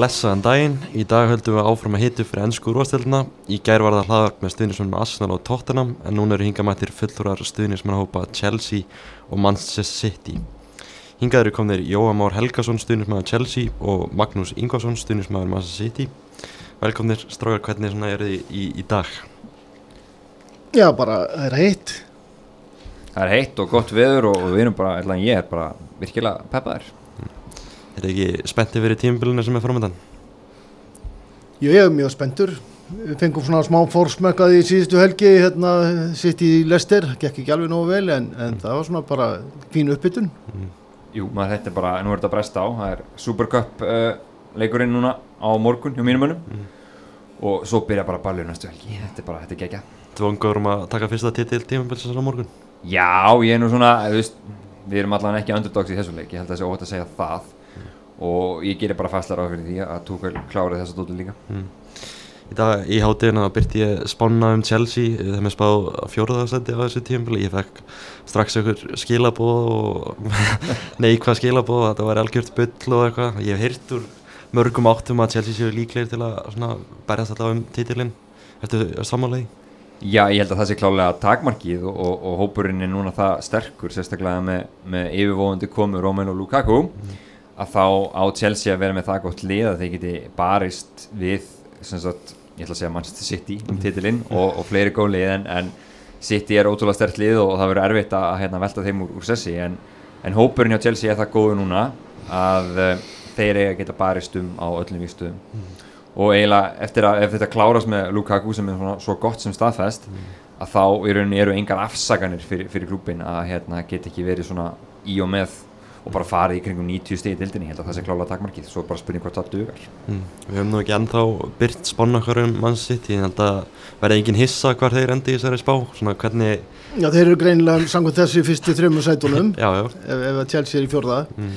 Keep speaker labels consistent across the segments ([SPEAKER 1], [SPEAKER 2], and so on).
[SPEAKER 1] Blessaðan daginn, í dag höldum við áfram að hitu fyrir ennsku úrvastildina. Í gær var það hlaðvarp með stuðnismenn með Arsenal og Tottenham en núna eru hingamættir fullúrar stuðnismenn að hópa Chelsea og Manchester City. Hingað eru komnir Jóa Már Helgason stuðnismenn að Chelsea og Magnús Ingvarsson stuðnismenn að Manchester City. Velkomnir, strágar, hvernig er þið í, í dag?
[SPEAKER 2] Já, bara það er heitt.
[SPEAKER 3] Það er heitt og gott veður og við erum bara, ég er bara virkilega peppaður.
[SPEAKER 1] Er þið ekki spenntið fyrir tímbilinu sem er framöndan?
[SPEAKER 2] Jú, ég er mjög spenntur. Við fengum svona smá fórsmökkað í síðustu helgi, hérna, sitt í Lester, gekk ekki alveg nógu vel, en, en það var svona bara fín uppbytun.
[SPEAKER 1] Mm.
[SPEAKER 3] Jú, maður þetta er bara, nú er þetta bresta á, það er Supercup uh, leikurinn núna á morgun hjá mínum önum
[SPEAKER 1] Mm.
[SPEAKER 3] og svo byrja bara ballur næstu helgi, þetta er bara, þetta er gegja.
[SPEAKER 1] Þú vangur um að taka fyrsta titil tímbilsins á morgun?
[SPEAKER 3] Já, ég er nú svona, þú veist, við erum allan ekki underdogs í þessu leik, ég held að það sé óhætt að segja það og ég gerir bara fastlar á fyrir því að Tuchel klárið þessa dóttu líka.
[SPEAKER 1] Mm. Í dag í hátíðina byrti ég spána um Chelsea þegar mér spáð fjóruðarsætti á þessu tímabili ég fekk strax einhver skilabóð og neikvað skilabóð þetta var algjört bull og eitthvað ég hef heyrt úr mörgum áttum að Chelsea séu líklegir til að berjast alltaf um titilinn Ertu samanlegi?
[SPEAKER 3] Já, ég held að það sé klálega takmarkið og, og, og hópurinn er núna það sterkur sérstaklega með, með yfirvóðandi komu Romelu Lukaku að þá á Chelsea að vera með það gott lið að þeir geti barist við sem sagt, ég ætla að segja Manchester City um titilinn og, og fleiri góð lið en, en City er ótrúlega stert lið og það verður erfitt að, hérna, velta þeim úr, úr sessi en, en hópurinn hjá Chelsea er það góðu núna að uh, þeir eiga að geta barist um á öllum víkstöðum og eiginlega eftir að ef þetta klárast með Lukaku sem er svona, svo gott sem staðfest að þá rauninni eru engar afsaganir fyrir, fyrir klúbin að hérna, geta ekki verið svona í og með og bara farið í kringum 90 stegi í dildinni, ég held að það sé klála takmarkið svo er bara spurning hvort það dugar
[SPEAKER 1] Mm. Við höfum nú ekki ennþá byrt spána okkar um Man City ég held að verði engin hissa hvar þeir endi í þessari spá svona hvernig,
[SPEAKER 2] Já, þeir eru greinilega samkvæmt þessu fyrstu þrjumur sætunum,
[SPEAKER 1] já já
[SPEAKER 2] ef, ef að Chelsea er í fjórða.
[SPEAKER 1] mm.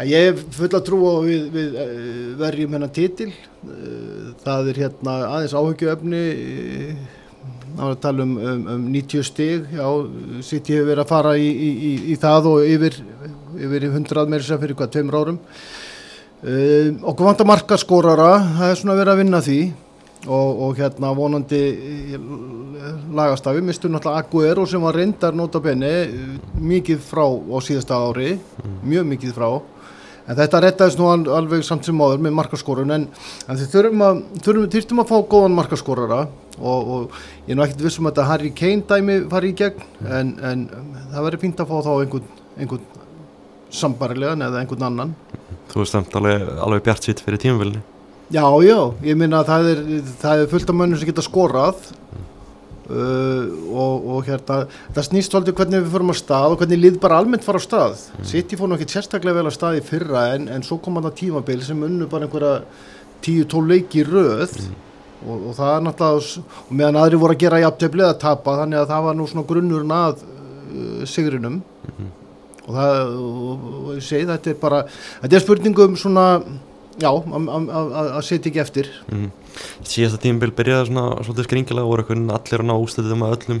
[SPEAKER 2] Já, ég hef full að trúa á við, við uh, verjum hennar titil. Uh, það er hérna aðeins áhyggjuefni, uh, að tala um, um, um 90 stig, já, City hefur verið að fara í, í, í, í það og yfir, yfir 100 meira sem fyrir hvað, tveimur árum. Uh, okkur vantar markaskorara, það er svona verið að vinna því. Og, og hérna vonandi lagastafi, mistur náttúrulega Aguero sem var reyndar nota bene mikið frá á síðasta ári, mjög mikið frá. En þetta rettaðist nú al- alveg samt sem áður með markaskorun. En, en þið þurfum að, þurfum, þurfum að fá góðan markaskorara. Og, og ég er nú ekkert vissum að þetta Harry Kane dæmi fari í gegn. En, en það verður fínt að fá þá einhvern, einhvern sambarilegan eða einhvern annan.
[SPEAKER 1] Þú veist samt alveg, alveg bjart sitt fyrir tímabilinu.
[SPEAKER 2] Já, já, ég minna að það er, það er fullt af mönnum sem geta skorað uh, og, og hérna, það snýst svolítið hvernig við förum á stað og hvernig lið bara almennt fara á stað. City fór nú ekki sérstaklega vel á stað í fyrra en, en svo kom hann að tímabil sem unnu bara einhverja 10-12 leiki í röð. Og, og það er náttúrulega, og meðan aðri voru að gera jafntefli að tapa þannig að það var nú svona grunnurinn að uh, sigrinum og það, og, ég segi þetta er bara, þetta er spurningum svona Já, að- að að- að setja ekki eftir.
[SPEAKER 1] Mm. Síðasta tímabil byrjaði svona svolítið skringilega voru eitthvað allir að ná ústöðum að öllum.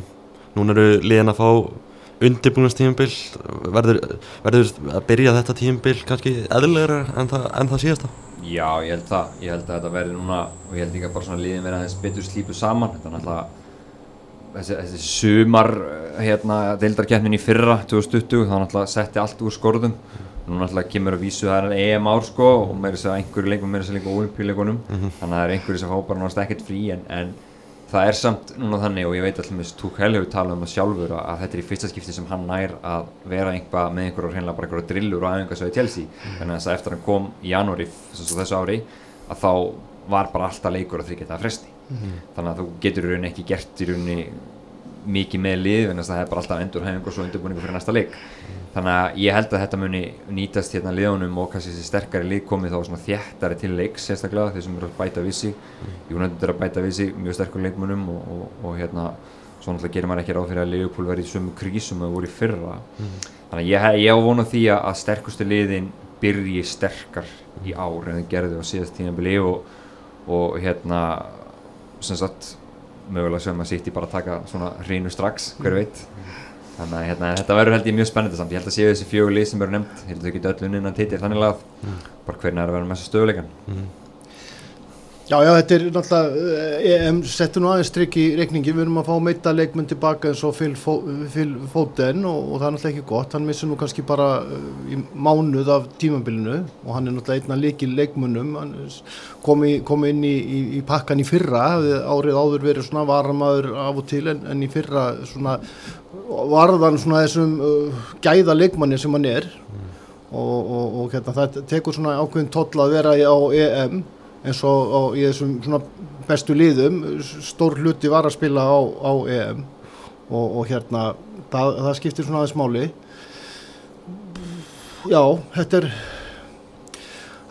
[SPEAKER 1] Núna eru liðin að fá undirbúinast tímabil verður, verður að byrja þetta tímabil kannski eðlilegra en það, en það síðasta?
[SPEAKER 3] Já, ég held það, ég held að þetta verði núna og ég held líka bara svona liðin verið aðeins betur slípu saman. Þetta er náttúrulega þessi, þessi sumar hérna, deildarkeppnin í fyrra 2020 það náttúrulega setti allt úr skorðum. Nú náttúrulega kemur að vísu það er EM ár sko og meira þess að einhverju leikum meira þess að líka olimpíuleikunum þannig að það er einhverju sem fá bara náttúrulega ekkert frí en, en það er samt núna þannig og ég veit allmis Tuchel hefur talað um það sjálfur að, að þetta er í fyrsta skipti sem hann nær að vera einhvað með einhverju hreinlega bara einhverju drillur og æfingasöðu Chelsea. Þannig að þess að eftir að hann kom í janúari þessu ári að þá var bara alltaf leikur að þryggja þetta fresti þannig að þú getur í rauninni ekki gert í rauninni mikið með lið en það er bara alltaf endurhæfing og svo undirbúningu fyrir næsta leik. Þannig að ég held að þetta muni nýtast hérna liðunum og kannski þessi sterkari lið komið þá svona þjættari til leiks sérstaklega þeir sem eru að bæta sig. United eru að bæta við sig mjög sterkur leikmunum og, og, og hérna svo náttúrulega gerir maður ekki ráð fyrir að Liverpool verði í sömu krísum að voru í fyrra. Þannig að ég, ég á vona því að, sterkustu liðin byrji sterkar í ár en þau gerðu á síðast tímabili og, og hérna sem sagt mögulega sem að sýtti bara að taka svona hreinu strax, hver veit. Þannig að hérna, þetta verður held ég mjög spennandi samt. Ég held að séu þessi fjögur lið sem eru nefnt held að þau geta öll unnið innan titil þannig að bara hvernig er að vera með þessu stöðuleikan
[SPEAKER 1] mm.
[SPEAKER 2] Já, já, þetta er náttúrulega, eh, EM settur nú aðeins strikk í reikningi, við erum að fá meita leikmenn tilbaka eins og Phil Foden og, og það er náttúrulega ekki gott, hann missur nú kannski bara eh, í mánuð af tímabilinu og hann er náttúrulega einna leikil leikmönnum, hann kom, í, kom inn í, í, í pakkan í fyrra, árið áður verið svona varamaður af og til en, en í fyrra svona varðan svona þessum uh, gæða leikmanni sem hann er. Og, og, og hérna, það tekur svona ákveðin toll að vera á EM eins og á, í þessum bestu liðum, stór hluti var að spila á, á EM og, og hérna það, það skiptir svona aðeins máli. Já, þetta er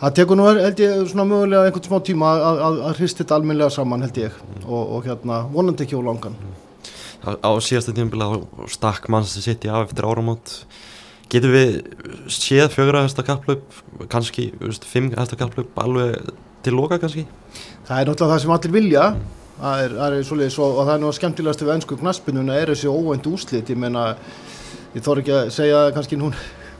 [SPEAKER 2] það tekur nú held ég svona mögulega einhvern smá tíma að, að, að hristi þetta almennilega saman held ég og, og hérna vonandi ekki á langan.
[SPEAKER 1] Á, á síðasta tímabila stakk Manchester City af eftir áramót. Getum við séð fjögra hæsta kapplaup kannski þú veist, fimm hæsta kapplaup alveg til loka kannski?
[SPEAKER 2] Það er náttúrulega það sem allir vilja. Það er, það er svoleiðis og, og það er nú að skemmtilegast við ennsku knaspinuna er þessi óvænt úslit ég meina, ég þór ekki að segja kannski nú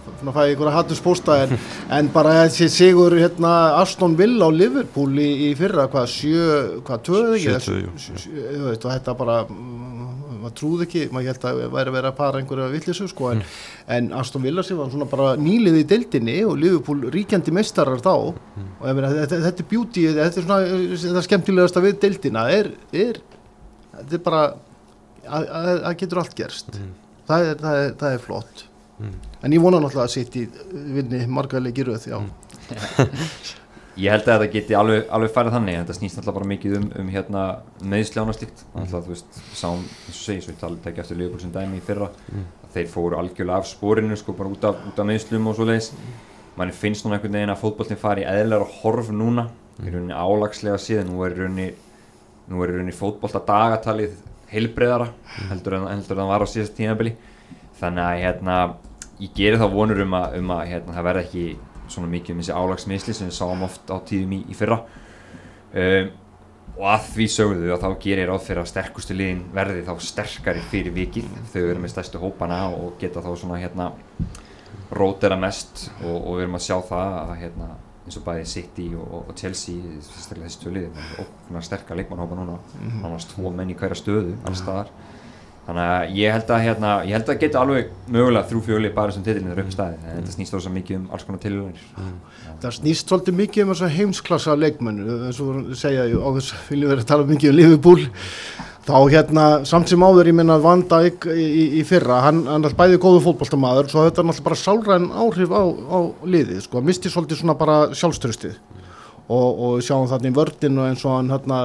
[SPEAKER 2] svona fæ ég einhverja hattuspósta en, en bara þessi sigur hérna Aston Villa á Liverpool í, í fyrra hvað sjö, hvað töðu ekki?
[SPEAKER 1] Sjö, tvö, jú,
[SPEAKER 2] Sjö- þetta bara mm, maður trúði ekki, maður held að væri að vera að para einhverja vittlisu sko en, en Aston Villa sem var svona bara nýlið í deildinni og Liverpool ríkjandi meistarar þá. Og ég meina þetta, þetta er beauty, þetta er svona þetta skemmtilegasta við deildina er, er þetta er bara að- að að getur allt gerst.
[SPEAKER 1] Mm.
[SPEAKER 2] það, er, það, er, það er flott.
[SPEAKER 1] Mm.
[SPEAKER 2] en ég vona náttúrulega að sitt í vinni margarleiki röð, já
[SPEAKER 3] Ég held að þetta geti alveg, alveg farið þannig en þetta snýst alltaf bara mikið um, um hérna, meðslján og slíkt. Alltaf þú veist, sáum, eins og segi, svo ég tala tekja eftir Leopold sem dæmi í fyrra. Að þeir fóru algjörlega af spórinu sko bara út af, út af meðslum og svo leiðis mann finnst núna einhvern veginn að fótbollin fari eðlar horf núna í rauninni álagslega síðan, nú er í rauninni nú er í rauninni fótbolta dagatalið heilbreyðara heldur en, heldur það var á síðast tímabili. Þannig að hérna, ég geri þá vonur um að, um að hérna, það verði ekki svona mikið um þessi álagsmisli sem við sáum oft á tíðum í, í fyrra. Um, og að því sögðu að þá gerir ráð fyrir að sterkustu liðin verði þá sterkari fyrir vikið. Þau eru með stærstu hópana og geta þá svona hérna rótera mest og, og við erum að sjá það að hérna eins og bæði City og, og Chelsea þessi tvö liði og sterkar leikmannhópa núna. Nánast tvo menn í hverja stöðu alls staðar þannig að ég held að hérna, ég held að geta alveg mögulega þrjú fjöli bara sem titilin er upp í staði en þetta snýst þó svo mikið um alls konar tilhörnir
[SPEAKER 2] það snýst svolítið mikið um þessa heimsklassa leikmenn eins og voru að segja á þess viljum vera að tala mikið um Liverpool. Þá hérna samt sem áður ég minna Van Dijk í, í, í fyrra hann, hann er bæði góðu fótboltamaður svo þetta er náttúrulega bara sálræn áhrif á, á liðið sko, misti svolítið svona bara sjálfströstið og, og við sjáum þarna í vördinu eins og hann hérna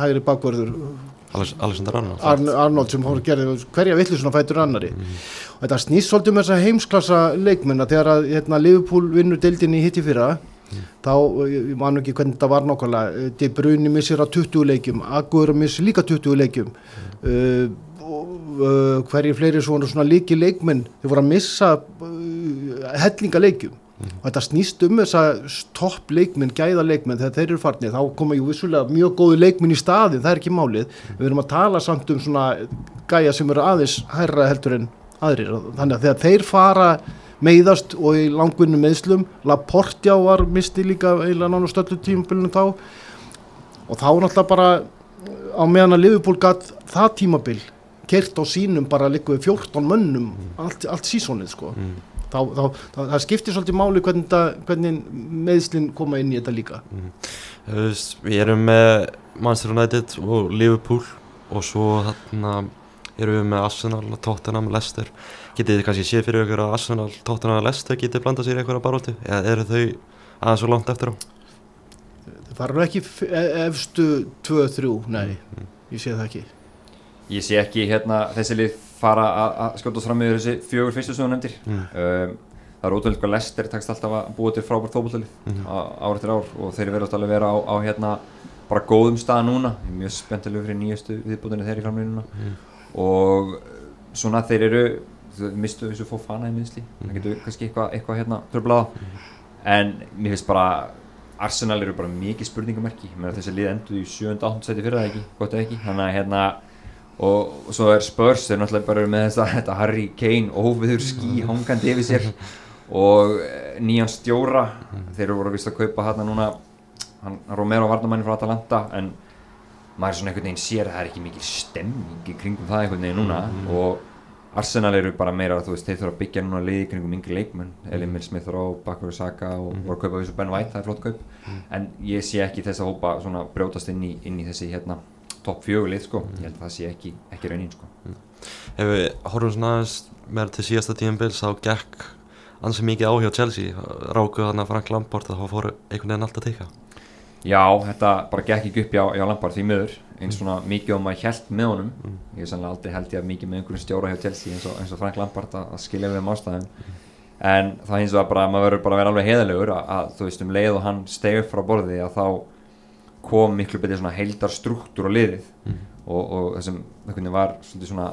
[SPEAKER 2] hægri bakvörður
[SPEAKER 1] Alex, Alexander Arnold.
[SPEAKER 2] Arn, Arnold sem að gera hverja villisuna fætur annari og þetta snýst svolítið með þessa heimsklassa leikmenn að þegar að hérna, Liverpool vinnur deildinni hitt í fyrra þá, ég man nú ekki hvernig þetta var nákvæmlega De Bruyne missir að 20 leikjum Agur missir líka 20 leikjum. Uh, og, uh, hverjir fleiri svona, svona líki leikmenn þeir voru að missa uh, hellinga leikjum og þetta snýst um þess að topp leikmenn, gæða leikmenn þegar þeir eru farnir, þá koma jú vissulega mjög góðu leikmenn í staðin, það er ekki málið. Við erum að tala samt um svona gæja sem eru aðeins hærra heldur en aðrir, þannig að þegar þeir fara meiðast og í langvinnum meðslum Laportja var misti líka eiginlega nánu stöldu tímabilinu þá. Og þá náttúrulega bara á meðan að Liverpool gatt það tímabil kert á sínum bara líka við 14 mönnum allt, allt sísonið sko.
[SPEAKER 1] Mm.
[SPEAKER 2] Þá, þá, þá, það skiptir svolítið máli hvernig, þetta- hvernig meðslinn koma inn í þetta líka.
[SPEAKER 1] Veist, Við erum með Manchester United og Liverpool og svo þarna erum við með Arsenal, Tottenham, Leicester. Getið þið kannski séð fyrir ykkur að Arsenal, Tottenham og Leicester getið blandað sér í eitthvað baróttu eða eru þau aðeins svo langt eftir á?
[SPEAKER 2] það eru ekki e- efstu 2-3, nei. Ég sé það ekki.
[SPEAKER 3] Ég sé ekki hérna þessi lið fara að- að skjóta fram með þessi fjögur fyrstu sem þú nefndir
[SPEAKER 1] Mm.
[SPEAKER 3] um, Það er ótrúlega hvað Lester takst alltaf að búa til frábært fótbollalið
[SPEAKER 1] Mhm.
[SPEAKER 3] ár eftir ár og þeir verðast alveg vera á, á hérna bara góðum stað núna Ég er mjög spenntilega fyrir nýjastu viðbútinni þeir í framlýnuna
[SPEAKER 1] Mm.
[SPEAKER 3] og svona þeir eru mistu þessu fóð fana í minnsli það getur kannski eitthvað eitthva, hérna tröflaða en mér finnst bara Arsenal eru bara mikið spurningamerki þessi lið endur í 7. 8. seti fyrir það ekki ekki þannig að hérna og, svo er Spurs þeir náttúrulega bara með þess að þetta Harry Kane óviður skí hangandi yfir sér. Og eh, nýjan stjóra þeir eru voru vist að kaupa hérna núna hann Romero varnamæni frá Atalanta en maður svona einhvern veginn sér að það er ekki mikil stemming í kringum það einhvern veginn núna. Og Arsenal eru bara meira þú veist, þeir þurfa að byggja núna liði kringum yngri leikmenn. Emil Smith Rowe, Bakary Saka og voru að kaupa þessu Ben White, það er flott kaup. En ég sé ekki þess að hópa svona brjótast inn í, inn í þessi hérna topp fjögulið sko, ég held að það sé ekki, ekki raunin sko.
[SPEAKER 1] Ef við horfum svona aðeins meira til síðasta tíðanbils þá gekk ansið mikið á hjá Chelsea. Rákuð hann að Frank Lampard að það fór einhvern veginn allt að teika
[SPEAKER 3] Já, þetta bara gekk ekki upp hjá, hjá Lampard því miður. Eins svona mikið og maður held með honum. Ég er sannlega aldrei held ég að mikið með einhverjum stjóra hjá Chelsea eins og, eins og Frank Lampard að, að skilja við um ástæðum. En það eins og að bara, maður verður bara að vera alveg heiðalegur að, að þú veist um leið og hann steg upp frá borði að þá kom miklu betið svona heildar struktúr á liðið. Og, og þessum var svona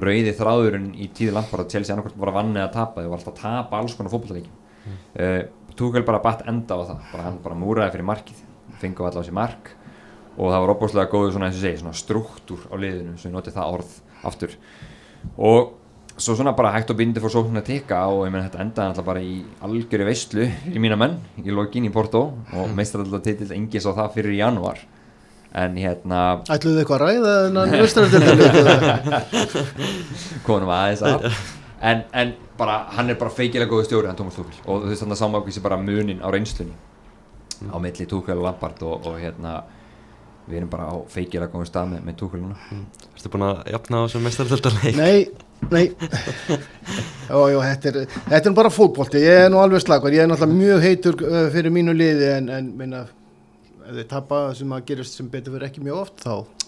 [SPEAKER 3] rauði þráðurinn í tíði Lampard að Chelsea annarkvæmt var að vanni að tapa þau var alltaf að tapa alls konar fótballleikim mm. uh, Tuchel bara batt enda á það. Bara hann bara múraði fyrir markið fengi á allavega sér mark og það var opbúrslega góður svona svona struktúr á liðinu sem ég noti það orð aftur. Og svo svona bara hægt og bindi fór sóknuna að teka og ég menn þetta endaði alltaf bara í algjöru veistlu í mína menn í lokin í Porto og meistar alltaf titill engis á það fyrir januar en hérna
[SPEAKER 2] Ætluðu þið eitthvað að ræða þennan vestaröldindarleik?
[SPEAKER 3] konum aðeins að en, en bara hann er bara feikilega góðu stjóri hann Tómas Tuchel. Og þú veist þannig að samákvísi bara munin á reynslunni. Á milli Tuchel og Lampard og, og hérna við erum bara á feikilega góðum stað með, með Tuchel núna.
[SPEAKER 1] Ertu búin að jafna á þessum mestaröldarleik?
[SPEAKER 2] Nei, nei. Jó, jó, þetta er, þetta er bara fótbolti. Ég er nú alveg slagur, ég er náttúrulega mjög heitur uh, fyrir mínu liði en, en minna, ef þið tapa sem að gerist sem betur fyrir ekki mjög oft þá,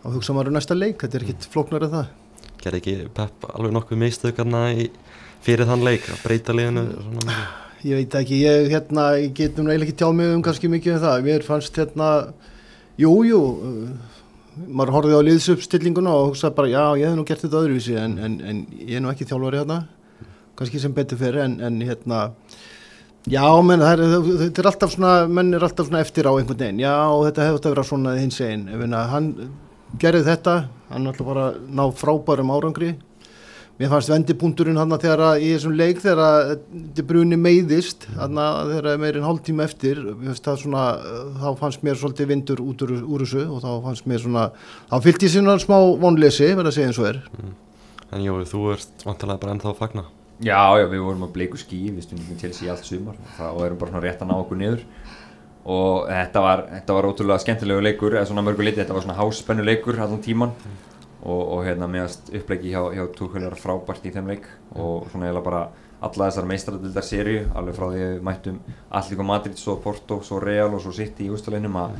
[SPEAKER 2] þá hugsa maður um næsta leik, þetta er ekkit flóknar en það.
[SPEAKER 1] Gerði ekki Pep alveg nokkuð mistökarna fyrir þann leik að breyta liðinu svona?
[SPEAKER 2] Ég veit ekki, ég, hérna, ég get nú eiginlega ekki tjáð mig um kannski mikið um það, mér fannst hérna Jú, jú, maður horfið á liðsupstillinguna og hugsaði bara já, ég hef nú gert þetta öðruvísi en, en, en ég er nú ekki þjálfari hérna, kannski sem betur fyrir en, en hérna, já, menn, er, þetta er alltaf svona, menn er alltaf svona eftir á einhvern veginn, já, þetta hefur þetta verið svona hins einn, hann gerði þetta, hann ætla bara ná frábærum árangri, Mér fannst vendipunkturinn hann að þegar að í þessum leik þegar að þetta bruni meiðist þannig að þegar meirinn hálf tíma eftir svona, þá fannst mér svolítið vindur út úr, úr þessu og þá fannst mér svona þá fyllt ég síðan smá vonleysi verða að segja eins og er.
[SPEAKER 1] Mm. En Jói, þú ert vantilega bara ennþá að fagna?
[SPEAKER 3] Já, já, við vorum að bleiku skí við stundum til síðan allt sumar og erum bara rétt að ná okkur niður. Og þetta var, þetta var ótrúlega skemmtilegu leikur eða svona mörgu liti, þetta var svona háspennu leikur allan tíman mm og, og hérna meðast upplegi hjá, hjá Tuchel var frábært í þeim leik og svona eiginlega bara alla þessar meistradildar sériu alveg frá því við mættum Allíko Madrid, svo Porto, svo Real og svo City í ústaleginum að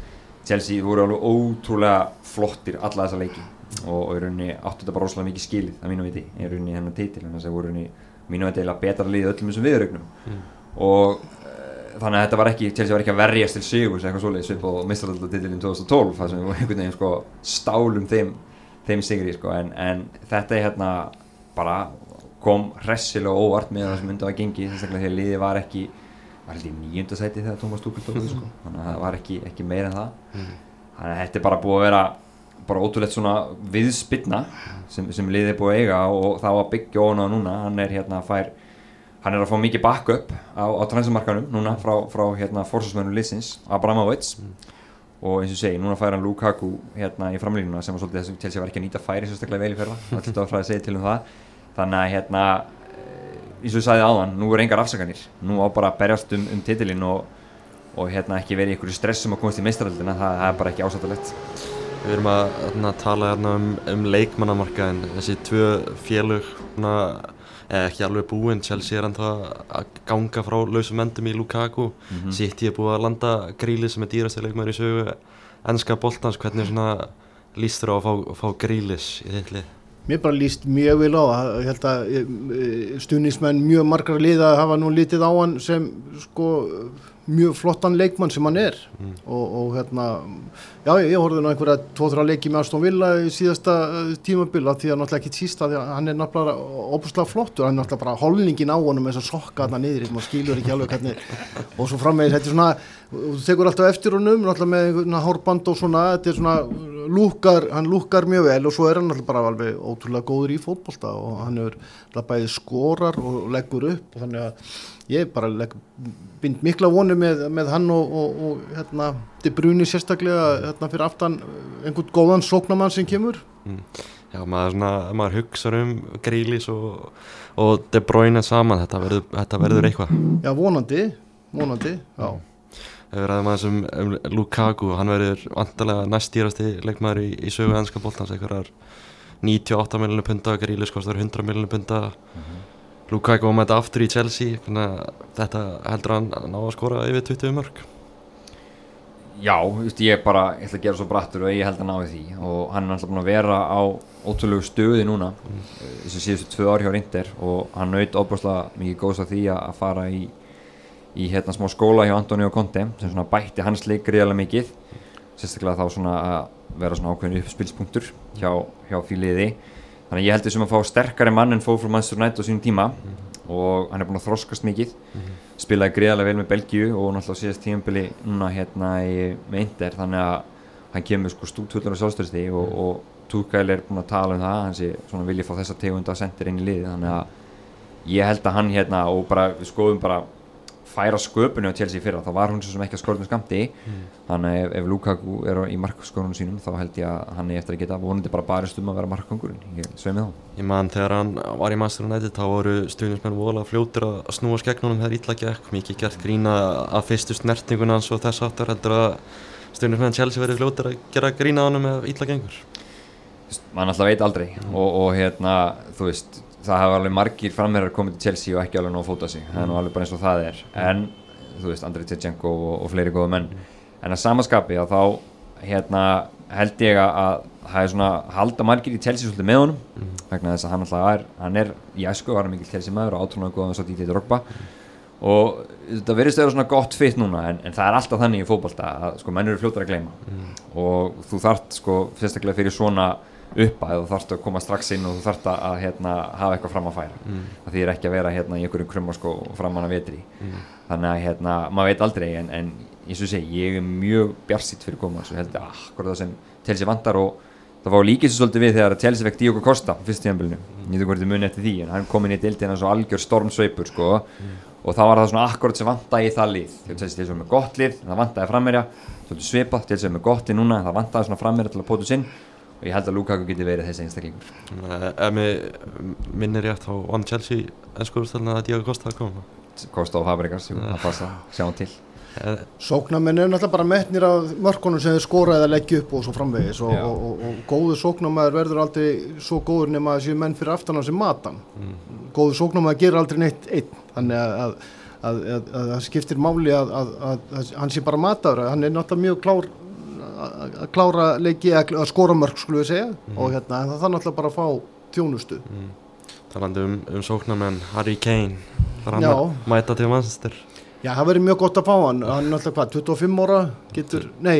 [SPEAKER 3] Chelsea voru alveg ótrúlega flottir alla þessa leiki og, og í rauninni áttu þetta bara rosalega mikið skilið að mínu viti í rauninni hennar títil en þess að voru í mínu viti eiginlega betra liðið öllum þessum viðrögnum mm. og uh, þannig að þetta var ekki, Chelsea var ekki að verjast til sigur sem eitthvað svolítið svip og meistradildartitilin 2012 þar sem við einhvern veginn sko stálum þeim þeim sigri sko en, en þetta er hérna bara kom hressilega óvart með það sem myndi að gengi þess að liði var ekki var held í nýjunda sæti þegar Tómas Túkul tók því sko. Þannig að það var ekki, ekki meira en það. Mm. þannig að þetta er bara búið að vera bara ótrúlegt svona viðspilna sem, sem liði er búið að eiga og þá að byggja ofan á núna. Hann er hérna að fær hann er að fá mikið backup á, á transfermarkanum núna frá, frá hérna fórsvarsmennum liðsins Abramovic mm og eins og segi, núna fær hann Lukaku hérna í framlýnuna sem var svolítið þess að Chelsea var ekki að nýta færi sérstaklega vel í ferða, er alltaf að fræða að segja til um það. Þannig að hérna eh, eins og ég sagði áðan, nú er engar afsakanir. Nú á bara að berjast um, um titilinn og, og hérna ekki verið í einhverju stressum að komast í meistaröldina, það, það er bara ekki ásættalegt
[SPEAKER 1] Við erum að hérna, tala hérna um, um leikmannamarka en þessi tvö félug hérna ekki alveg búinn, Chelsea er ennþá að ganga frá lausum endum í Lukaku mm -hmm. City er búið að landa Grílis sem er dýrasti leikmæður í sögu ennska boltans, hvernig svona líst þér á að fá, fá Grílis í þitt lið?
[SPEAKER 2] Mér bara líst mjög vil á að ég held að e, stuðnismenn mjög margar liða hafa nú litið á hann sem sko mjög flottan leikmann sem hann er mm. og, og hérna já ég, ég horfði nú einhverja tvo-þrjá leiki með Aston Villa í síðasta uh, tímabilla því að náttúrulega ekki sísta því að hann er náttúrulega óbúslega flottur, hann er náttúrulega bara holningin á honum með þess að sokka þarna niður maður skilur ekki alveg hvernig og svo framvegis þetta er svona, þú tekur alltaf eftir honum með hórband og svona þetta er svona, lúkar, hann lúkar mjög vel og svo er hann náttúrulega bara alveg ótrúlega góður í fótbolta og hann er bæðið skorar og leggur upp og þannig að ég bara legg, bind mikla vonum með, með hann og, og, og hérna, De Bruyne sérstaklega hérna, fyrir aftan einhvern góðan sóknamann sem kemur
[SPEAKER 1] Já, maður, svona, maður hugsa um Grílis og, og De Bruyne saman, þetta verður, þetta verður eitthvað.
[SPEAKER 2] Já, vonandi, vonandi, já.
[SPEAKER 1] Við ræðum aðeins um, um Lukaku, hann verður vantarlega næst dýrasti leikmaður í, í sögu ennska bóltans, einhverjar 98 miljonir punta, Grílis kostar 100 miljonir punta, Lukaku var með þetta aftur í Chelsea, að þetta heldur hann að ná að skora yfir 20 mörg.
[SPEAKER 3] Já, veist, ég bara, ég ætla að gera svo brattur og ég held að ná því. Og hann er alltaf búin að vera á ótrúlegu stöði núna mm. þessu síðustu tvö ár hjá Rinder og hann naut óbúrslega mikið góðs af því að fara í, í hérna smá skóla hjá Antoni og Conte sem svona bætti hans leik greiðarlega mikið. Sérstaklega þá svona að vera svona ákveðin uppspilspunktur hjá, hjá fíliði þannig að ég held þessum að fá sterkari mann en fóð frá Manchester United á sínum tíma mm. og hann er búin að þroskast mikið. Mm spilaði greiðarlega vel með Belgíu og náttúrulega síðast tíumbili núna hérna í, með Inder þannig að hann kemur sko stútfullur á sjálfstörsti og, og Túkæl er búin að tala um það hann sé svona viljið fá þessa tegunda að sendir inn í liði þannig að ég held að hann hérna og bara við skoðum bara færa sköpunni á Chelsea fyrra þá var hún sem ekki að skorða um skamti mm. þannig ef, ef Lukaku er í markskórunum sínum þá held ég að hann er eftir að geta vonandi bara barist um að vera markkongurinn ég svei með þá.
[SPEAKER 1] Ég man þegar hann var í Master United þá voru stuðnismenn vola fljótur að snúa skegnunum þegar ítla gekk. Mikið gert grína að fyrstu snertingun hans og þess aftur heldur að stuðnismenn Chelsea verið fljótur að gera grína á hann með ítla gengur.
[SPEAKER 3] Man alltaf veit aldrei. Mm. og, og hérna þú veist það hafa alveg margir framherjar komið til Chelsea og ekki alveg nóg að fóta sig. Það er nú alveg bara eins og það er. En þú veist, Andrei Tjechenko og, og fleiri góða menn. En að samaskapi að þá hérna held ég að það er svona halda margir í Chelsea svolítið með honum. Mm. vegna þess að hann alltaf er hann er í æsku, var hann mikil Chelsea maður og átrúnaði góðan svo dítið mm. og þetta verðist að vera svona gott fitt núna en, en það er alltaf þannig í fókbalta að sko menn eru fljóttar að gleyma. Mm. og þú þart sko fyrstaklega fyrir svona upp að þú þarfst að koma strax inn og þú þarfst að hérna, hafa eitthvað fram að færa mm. það þýðir ekki að vera hérna, í einhverjum krummasko framann að vetri mm. þannig að hérna, maður veit aldrei en, en eins og segi, ég er mjög bjarsitt fyrir koma og held að akkur það sem Chelsea vantar og það var líkið svo svolítið við þegar Chelsea fekk Diogo Costa fyrst tíðanbölinu, mm. ég þú hvort þið muni eftir því en hann kom inn í dildina svo algjör stormsveipur sko, mm. og þá var það svona akkurat sem vantæði í það lið, Chelsea er með gott lið það vantæði frammerja, svipað Chelsea er með gott lið núna, það vantæði svona frammerja til að pótu sinn og ég held að Lukaku geti verið þessi einstaklingur.
[SPEAKER 1] Ef mig minnir rétt á One Chelsea ennskóðustöldin að Diego Costa koma
[SPEAKER 3] Costa og Fabregas, jú, það passa, sjáum til.
[SPEAKER 2] Sóknarmenn er náttúrulega bara metnir af mörkunum sem þeir skora eða leggja upp og svo framvegis. Og, og, og, og góðu sóknarmæður verður aldrei svo góður nema að séu menn fyrir aftan á sem matan. Mm. góðu sóknarmæður gerur aldrei neitt einn. Þannig að það skiptir máli að, að, að, að hann sé bara mataður. Hann er náttúrulega mjög klár að klára leiki að skora mörg skulle við segja mm. og hérna það er náttúrulega bara að fá þjónustu mm.
[SPEAKER 1] Talandi um, um sóknarmenn Harry Kane þar hann mæta til Manchester
[SPEAKER 2] Já, það verður mjög gott að fá hann. Hann er náttúrulega hvað, 25 ára getur, nei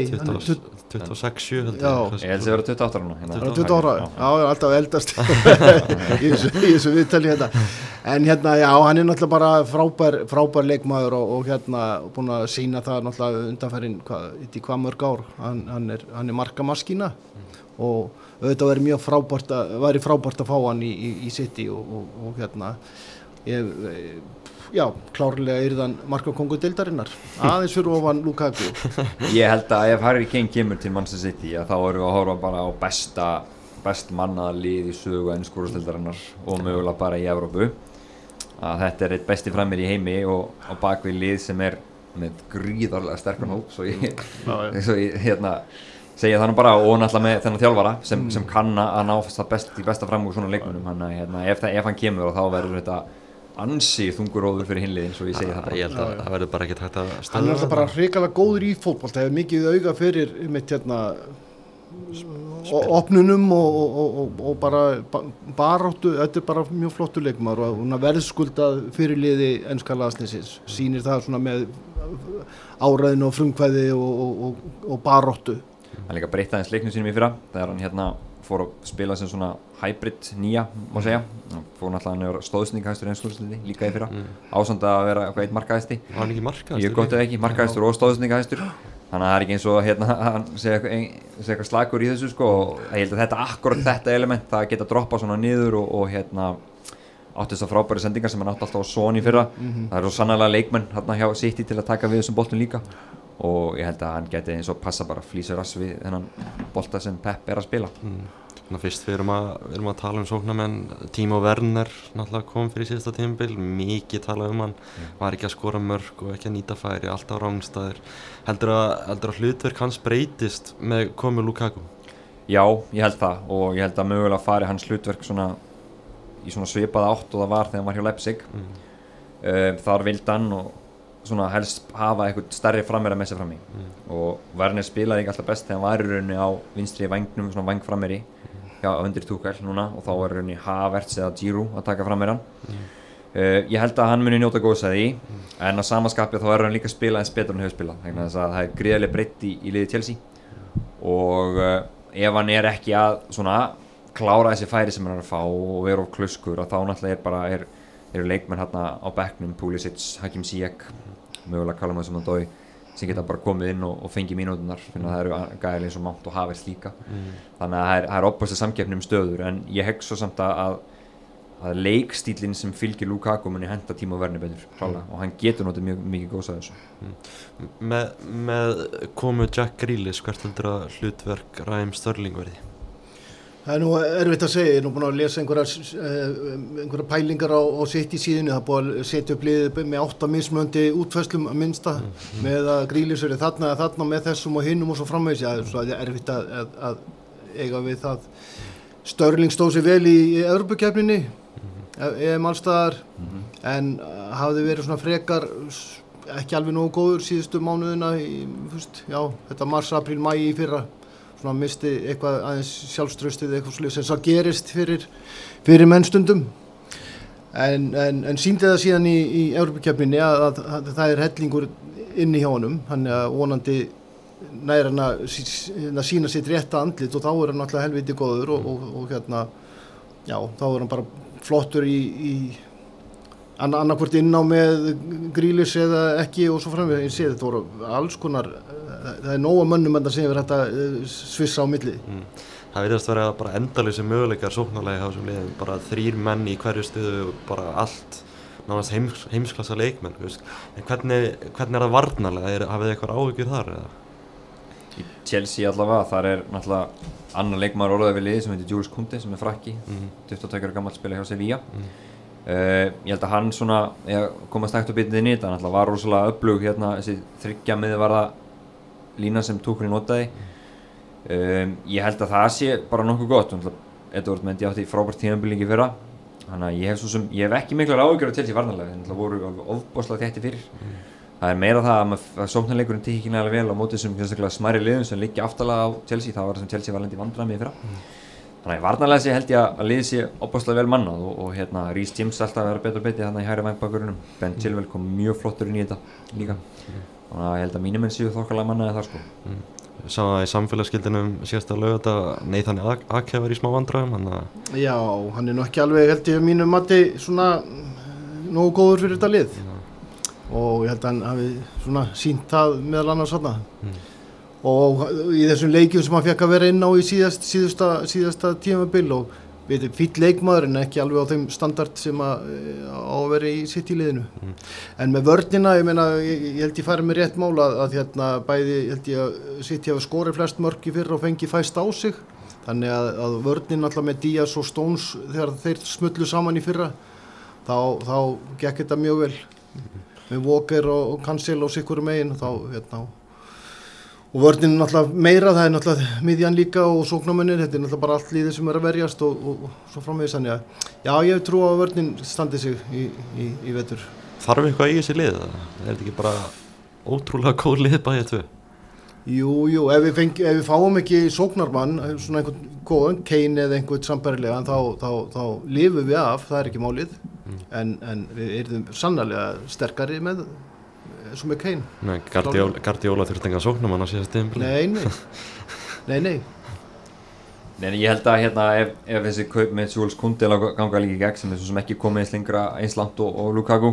[SPEAKER 1] 26-7
[SPEAKER 3] held ég Ég held að það verður 28 ára
[SPEAKER 2] hérna. 28 ára, já, alltaf eldast. Í þessu viðtali hérna. En hérna, já, hann er náttúrulega bara frábær, frábær leikmaður og, og hérna búin að sína það náttúrulega undanferðin hvað, í hvað mörg ár. Hann, hann er, er markamaskína mm. og auðvitað verður mjög frábært að verður frábært að fá hann í, í, í City og, og, og hérna. Ég já, klárlega er þann markakongu deildarinnar. Aðeins fyrir ofan Lukaku.
[SPEAKER 3] Ég held að ef Harry Kane kemur til Manchester City þá erum við að horfa bara á besta best mannaða lið í sögu ennskóruðstildarinnar og mögulega bara í Evrópu. Að þetta er eitt besti framir í heimi og á bakvið lið sem er með gríðarlega sterkan hóp svo ég, svo ég hérna segja þannig bara og náttúrulega með þennan þjálfara sem, mm. sem kann að ná best, besta fram úr svona leikmunum hann, hérna, ef, ef hann kemur og þá verður þetta ansi þunguróður fyrir hinliðin svo ég segi það.
[SPEAKER 1] Bara ég held að það verður bara ekki takt að
[SPEAKER 2] stöða hann er alltaf bara hrikalega góður í fólkból það hefur mikið auga fyrir mitt hérna opnunum og, og, og, og bara baráttu, þetta er bara mjög flottu leikmar og verðskuldað fyrirliði ennska laðsnesins sínir það svona með áræðin og frumkvæði og baráttu.
[SPEAKER 3] Hann líka breytaðins leiknum sínum í fyrra þegar hann hérna fór að spila sem svona hybrid nýja, má segja. Fór náttúrulega að stóðsningahæstur einskóðsluði líka í fyrra, mm. ásand að vera eitthvað eitt markaðæsti
[SPEAKER 1] var hann ekki markaðæstur?
[SPEAKER 3] ég gott eða ekki, markaðæstur og stóðsningahæstur þannig að það er ekki eins og hérna hann segja eitthvað slagur í þessu sko. Og ég held að þetta, akkurat þetta element það geta droppa svona niður og, og hérna átti þess að frábæri sendingar sem hann átti alltaf á Sony fyrra.
[SPEAKER 2] Mhm.
[SPEAKER 3] það eru svo sannlega leikmenn hérna hjá City til að taka við þessum boltum líka og ég held að hann geti eins og passa bara flýsur rass við þennan bolta sem Pep er að spila.
[SPEAKER 1] Þannig að fyrst við erum að, við erum að tala um sóknarmenn. Tímo Werner náttúrulega kom fyrir síðasta tímabil. Mikið talað um hann. Var ekki að skora mörg og ekki að nýta færi. Alltaf á rángstæður heldur að, heldur að hlutverk hans breytist með komu Lukaku?
[SPEAKER 3] Já, ég held það. Og ég held að mögulega fari hans hlutverk svona í svona svipaða átt og það var þegar hann var hjá Leipzig.
[SPEAKER 1] Mm.
[SPEAKER 3] uh, þar vildi hann og svona helst hafa eitthvað stærri frammeira með sér frammi
[SPEAKER 1] Mm.
[SPEAKER 3] og Werner spilaði ekki alltaf best þegar hann var í rauninni á vinstri vangnum, svona vangframmeri já, undir túkæl núna og þá var í rauninni Havertz eða Giroud að taka frammeran uh, ég held að hann muni njóta góðs að því en á samaskapið þá er hann líka að spila eins betur en hefur spilað þannig að það er greiðlega breytt í, í liði Chelsea. Og uh, ef hann er ekki að svona klára þessi færi sem hann er að fá og vera of kluskur að þá náttúrulega er bara er, eru leikmenn hérna á bekknum Pulisic, Hakim Ziyech mögulega Callum Hudson-Odoi sem geta bara komið inn og, og fengið mínútunar fyrir að það eru gæðilega eins og Mount og Havertz líka.
[SPEAKER 1] Mm.
[SPEAKER 3] þannig að það er, er opast samkeppni um stöður en ég hegg svo samt að, að, að leikstílinn sem fylgir Lukaku muni henda tíma og verni betur klálega og hann getur notið mjög mikið góðs að þessu.
[SPEAKER 1] Með, með komu Jack Grealish hvert heldur að hlutverk Ræm Störling verði
[SPEAKER 2] Það er nú erfitt að segja, ég er nú búin að lesa einhverjar, eh, pælingar á, á sitt í síðinu, það er búin að setja upp liðið með átta mismöndi útfæslum að minnsta með að grílisur er þarna eða þarna með þessum og hinnum og svo framvegis, já, það er erfitt að, að, að eiga við það. Störling stóð sér vel í, í Evropakefninni, EM allstaðar, en uh, hafði verið svona frekar ekki alveg nógu góður síðustu mánuðina, í, fyrst, já, þetta mars, april, mæ í fyrra svona misti eitthvað aðeins sjálfströstið eitthvað slið sem það gerist fyrir, fyrir mennstundum en, en, en síndi það síðan í, í Európa-kjöfninni að, að, að það er hellingur inni hjá honum hann er vonandi nær hann að sí- hérna sína sitt rétta andlit og þá er hann alltaf helviti góður og, og, og hérna já, þá er hann bara flottur í, í anna- annarkvort inn á með grílis eða ekki og svo framveg ég sé þetta voru alls konar eh, það er nóga mönnum en það sem er þetta svissa á milli
[SPEAKER 1] mm. það verðast vera bara endalýsi möguleikar sóknarlega hjá þessum liðum bara þrýr menn í hverju stuðu og bara allt nánast heims, heimsklassa leikmenn en hvernig, hvernig er það varnarlega er, hafið þið eitthvað áhyggjur þar eða?
[SPEAKER 3] í Chelsea allavega, þar er náttúrulega annar leikmaður orðað við liði sem heitir Jules Kunde sem er frakki,
[SPEAKER 1] Mm.
[SPEAKER 3] 22 ára gammal spila hjá Sevilla
[SPEAKER 1] Mm.
[SPEAKER 3] uh, ég held að hann svona ég komast ekkert að bitið inn í þetta, hann náttúrulega var rosalega upplug hérna, þessi þryggja miðvarða lína sem Tuchel notaði. Um, ég held að það sé bara nokkuð gott, Edvard Mendy átti frábært tímanbyllingi fyrra. Þannig að ég hef, sem, ég hef ekki miklar áhugjur á Chelsea varnarlega, þannig að voru alveg ofbáslega þétti fyrir. Það er meira það að, að sóknarleikurinn tekið ekki nægilega vel á móti þessum sérstaklega smæri liðum sem liggja aftalega á Chelsea. Það var það sem Chelsea var lendi vandræmi í fyrra. Þannig að varnarlega sé held ég að- að liðið sé opbáslega vel mannað og, og hérna Rhys James alltaf að vera betur betur þannig í hægri vangbakurunum Ben Chilwell kom mjög flottur inn í þetta líka þannig að ég held að mínum enn séu þokkalega mannaði þar sko.
[SPEAKER 1] Ég sá það í samfélagsgildinum síðast að lögða Nathan Ake var í smá vandræðum að
[SPEAKER 2] já, hann er nú ekki alveg held ég að mínu mati svona mm, nógu góður fyrir þetta lið. Og ég held að hann hafi svona sínt það meðal annars þarna.
[SPEAKER 1] Mm.
[SPEAKER 2] og í þessum leikjum sem hann fekk að vera inn á í síðast, síðasta, síðasta tímabil og við erum fýll leikmaður en ekki alveg á þeim standard sem að, eh, á að vera í sitt í liðinu.
[SPEAKER 1] Mm.
[SPEAKER 2] en með vörnina, ég meina ég, ég held ég farið með rétt mála að, að hérna bæði, ég held ég að sitt ég hafa skorið flest mörk í fyrra og fengi fæst á sig. Þannig að, að vörnin alltaf með Díaz og Stones þegar þeir smullu saman í fyrra þá, þá gekk þetta mjög vel. Með Walker og Cancel og sikkur megin þá hérna og vörnin er náttúrulega meira það er náttúrulega miðjan líka og sóknarmennir þetta er náttúrulega bara allt líðið sem er að verjast og, og, og svo framvegis þannig að já ég trú að vörnin standi sig í, í, í vetur.
[SPEAKER 1] Þarf eitthvað í þessi lið er þetta ekki bara ótrúlega góð lið bæðið tvö?
[SPEAKER 2] Jú, jú, ef við, fengi, ef við fáum ekki sóknarmann, svona einhvern góðan, Kane eða einhvern sambærilegan, þá, þá, þá lifum við af, það er ekki málið, en, en við erum sannarlega sterkari með, svo með Kane.
[SPEAKER 1] Nei, Guardiola þurfti engan sóknum hann á síðast tímpil
[SPEAKER 2] Nei, nei, nei, nei,
[SPEAKER 3] Nei, en ég held að hérna ef, ef þessi kaup með Jules Kunde ganga líka í gegn sem er svo sem ekki komið eins lengra eins langt og, og Lukaku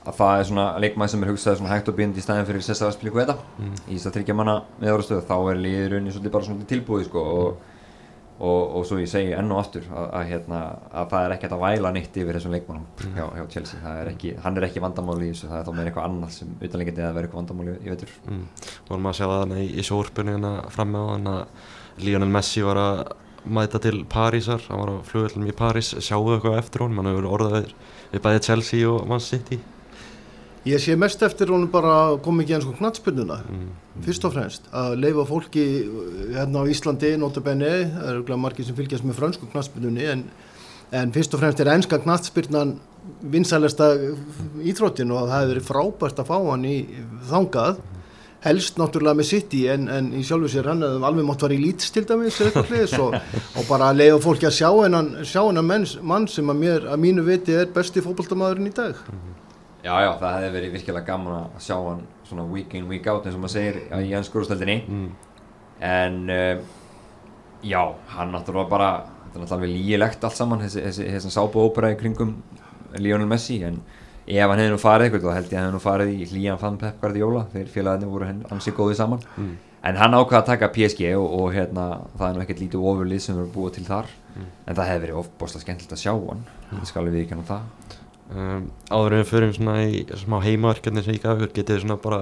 [SPEAKER 3] að það er svona leikmæð sem er hugsað svona hægt og bind í staðin fyrir Cesar Aspilicueta. Í þess að tryggja manna með ára stöð þá er liðurunni svolítið bara svona tilbúið sko og og, og svo ég segi enn og aftur að, að, hérna, að það er ekkert að væla nýtt yfir þessum leikmannum hjá, hjá Chelsea er ekki, hann er ekki vandamáli í þessu það er þá meira eitthvað annað sem utanleikandi að vera eitthvað vandamáli í veitur
[SPEAKER 1] Mm. Vorum að sjá það í, í sjóurpunni hérna fram með hann að Lionel Messi var að mæta til Parísar, hann var á flugvöldum í París, sjáu eitthvað eftir honum, hann hefur orðað við, við bæði Chelsea og Man City.
[SPEAKER 2] Ég sé mest eftir honum bara að koma ekki eins og knattspyrnuna,
[SPEAKER 1] Mm.
[SPEAKER 2] fyrst og fremst, að leifa fólki uh, hérna á Íslandi, notabenni, það eru glæð margir sem fylgjast með frönsku knattspyrnunni, en, en fyrst og fremst er enska knattspyrnan vinsælesta íþróttin og það hefur verið frábært að fá hann í þangað, helst náttúrulega með City en, en í sjálfu sér hann hefði alveg mátt vera í Leeds til dæmis eða eitthvað og, bara að leiða fólki að sjá hennan, mann sem að mér, að mínu viti er besti fótboltamaðurinn í dag.
[SPEAKER 3] Já, já, það hefði verið virkilega gaman að sjá hann svona week in, week out eins og maður segir í hans skórstöldinni
[SPEAKER 1] Mm.
[SPEAKER 3] en uh, já, hann náttúrulega bara þetta er náttúrulega alveg lígilegt allt saman þessi, þessi, þessi sápu ópera í kringum Lionel Messi. En ef hann hefði nú farið eitthvað þá held ég að hann hefði nú farið í hlýjan fann Pep Guardiola þegar félagarnir voru hansi góðið saman.
[SPEAKER 1] Mm.
[SPEAKER 3] en hann ákvaða að taka PSG og, og hérna, það er nú ekkert lítið ofurlið sem verður búið til þar. En það hefði verið ofbóðslega skemmtilegt að sjá hann
[SPEAKER 1] Um, áður en við förum svona í smá heimaverkefni sem ég gaf ykkur, getið þið svona bara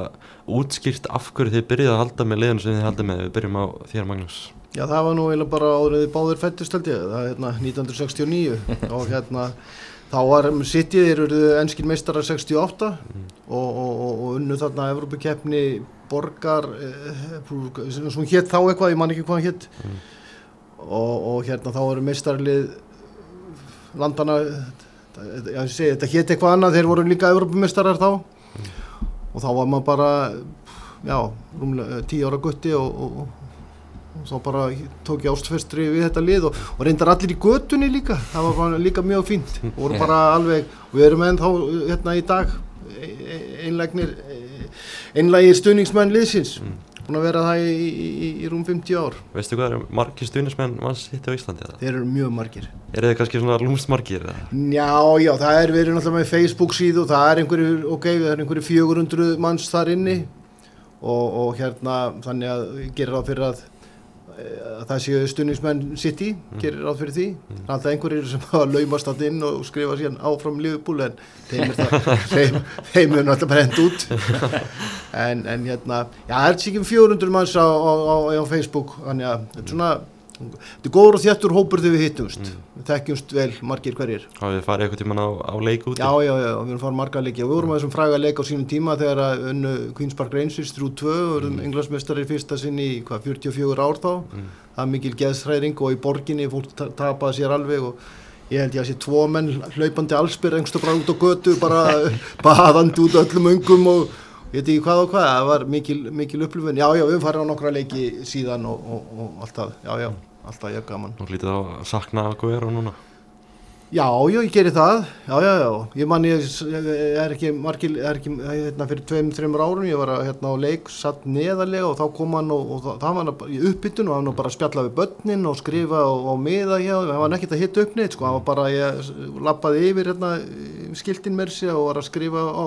[SPEAKER 1] útskýrt af hverju þið byrjuð að halda með liðan sem þið haldið með, við byrjum á þér Magnús.
[SPEAKER 2] Já, það var nú eiginlega bara áður en þið báðir fættist held ég, það er hérna 1969 og hérna þá var City, þeir eru ennskir meistarar 68 og, og, og, og unnu þarna Evrópukeppni borgar eh, sem hún hétt þá eitthvað, ég man ekki hvað hann hétt og, og hérna þá eru meistarlið landana þetta hétt eitthvað annað, þeir voru líka Evrópumeistarar þá. Og þá var maður bara já, rúmlega 10 ára gutti og, og, og þá bara tók ég ástfestri við þetta lið og, og reyndar allir í götunni líka það var líka mjög fínt. Og voru bara alveg, og við erum ennþá hérna í dag e- e- einlægnir e- einlægir stuðningsmenn liðsins búin að vera það í, í, í, í rúm 50 ár
[SPEAKER 1] Veistu hvað eru margir stuðnismenn Man City á Íslandi eða?
[SPEAKER 2] þeir eru mjög margir
[SPEAKER 1] Er þið kannski svona lúmst margir eða?
[SPEAKER 2] Já, já, það er, við erum náttúrulega með Facebook síðu og það er einhverju, ok, það er einhverju 400 manns þar inni og, og hérna, þannig að gerir ráð fyrir að, að það séu stuðningsmenn City, gerir ráð fyrir því. Er alltaf einhverjir sem hafa laumast að inn og skrifa síðan áfram Liverpool en þeim er náttúrulega bara hend út. En, en hérna, já, það er sikið 400 manns á, á, á, á Facebook. Þannig að þetta er svona þetta er góður og þjættur hópur þegar við hittumst. Við þekkjumst vel margir hverjir.
[SPEAKER 1] Hafið þið farið eitthvað tíman á, á leik úti?
[SPEAKER 2] Já, já, já, við erum farið marga leiki. Og við vorum að þessum fræga leik á sínum tíma þegar að unnu Queen's Park Rangers 3-2 og verðum mm. englansmestari fyrsta sinni í hvað, 44 ár þá. Það er mikil geðsræring og í borginni fólk ta- tapaði sér alveg og ég held ég að sé tvo menn hlaupandi allsbyr engstu bara út á götu bara baðandi út öllum öngum og ég veit ekki hvað og hvað, það var mikil, mikil upplifun, já, já, við farið á nokkra leiki síðan og, og, og alltaf, já, já, alltaf ég gaman.
[SPEAKER 1] Nú lítið á að sakna að hvað er og núna.
[SPEAKER 2] Já, já, ég geri það, já, já, já, ég man ég, er ekki margil, er ekki, hérna fyrir tveim, þreimur árum, ég var að, hérna á leik, satt neðarlega og þá kom hann og, og það, var hann í uppbytun og hann var bara að spjalla við börnin og skrifa og, og miða hjá, það var nekkert að hitta upp neitt, sko, hann var bara, ég lappaði yfir, hérna, skiltin mér sér og var að skrifa á,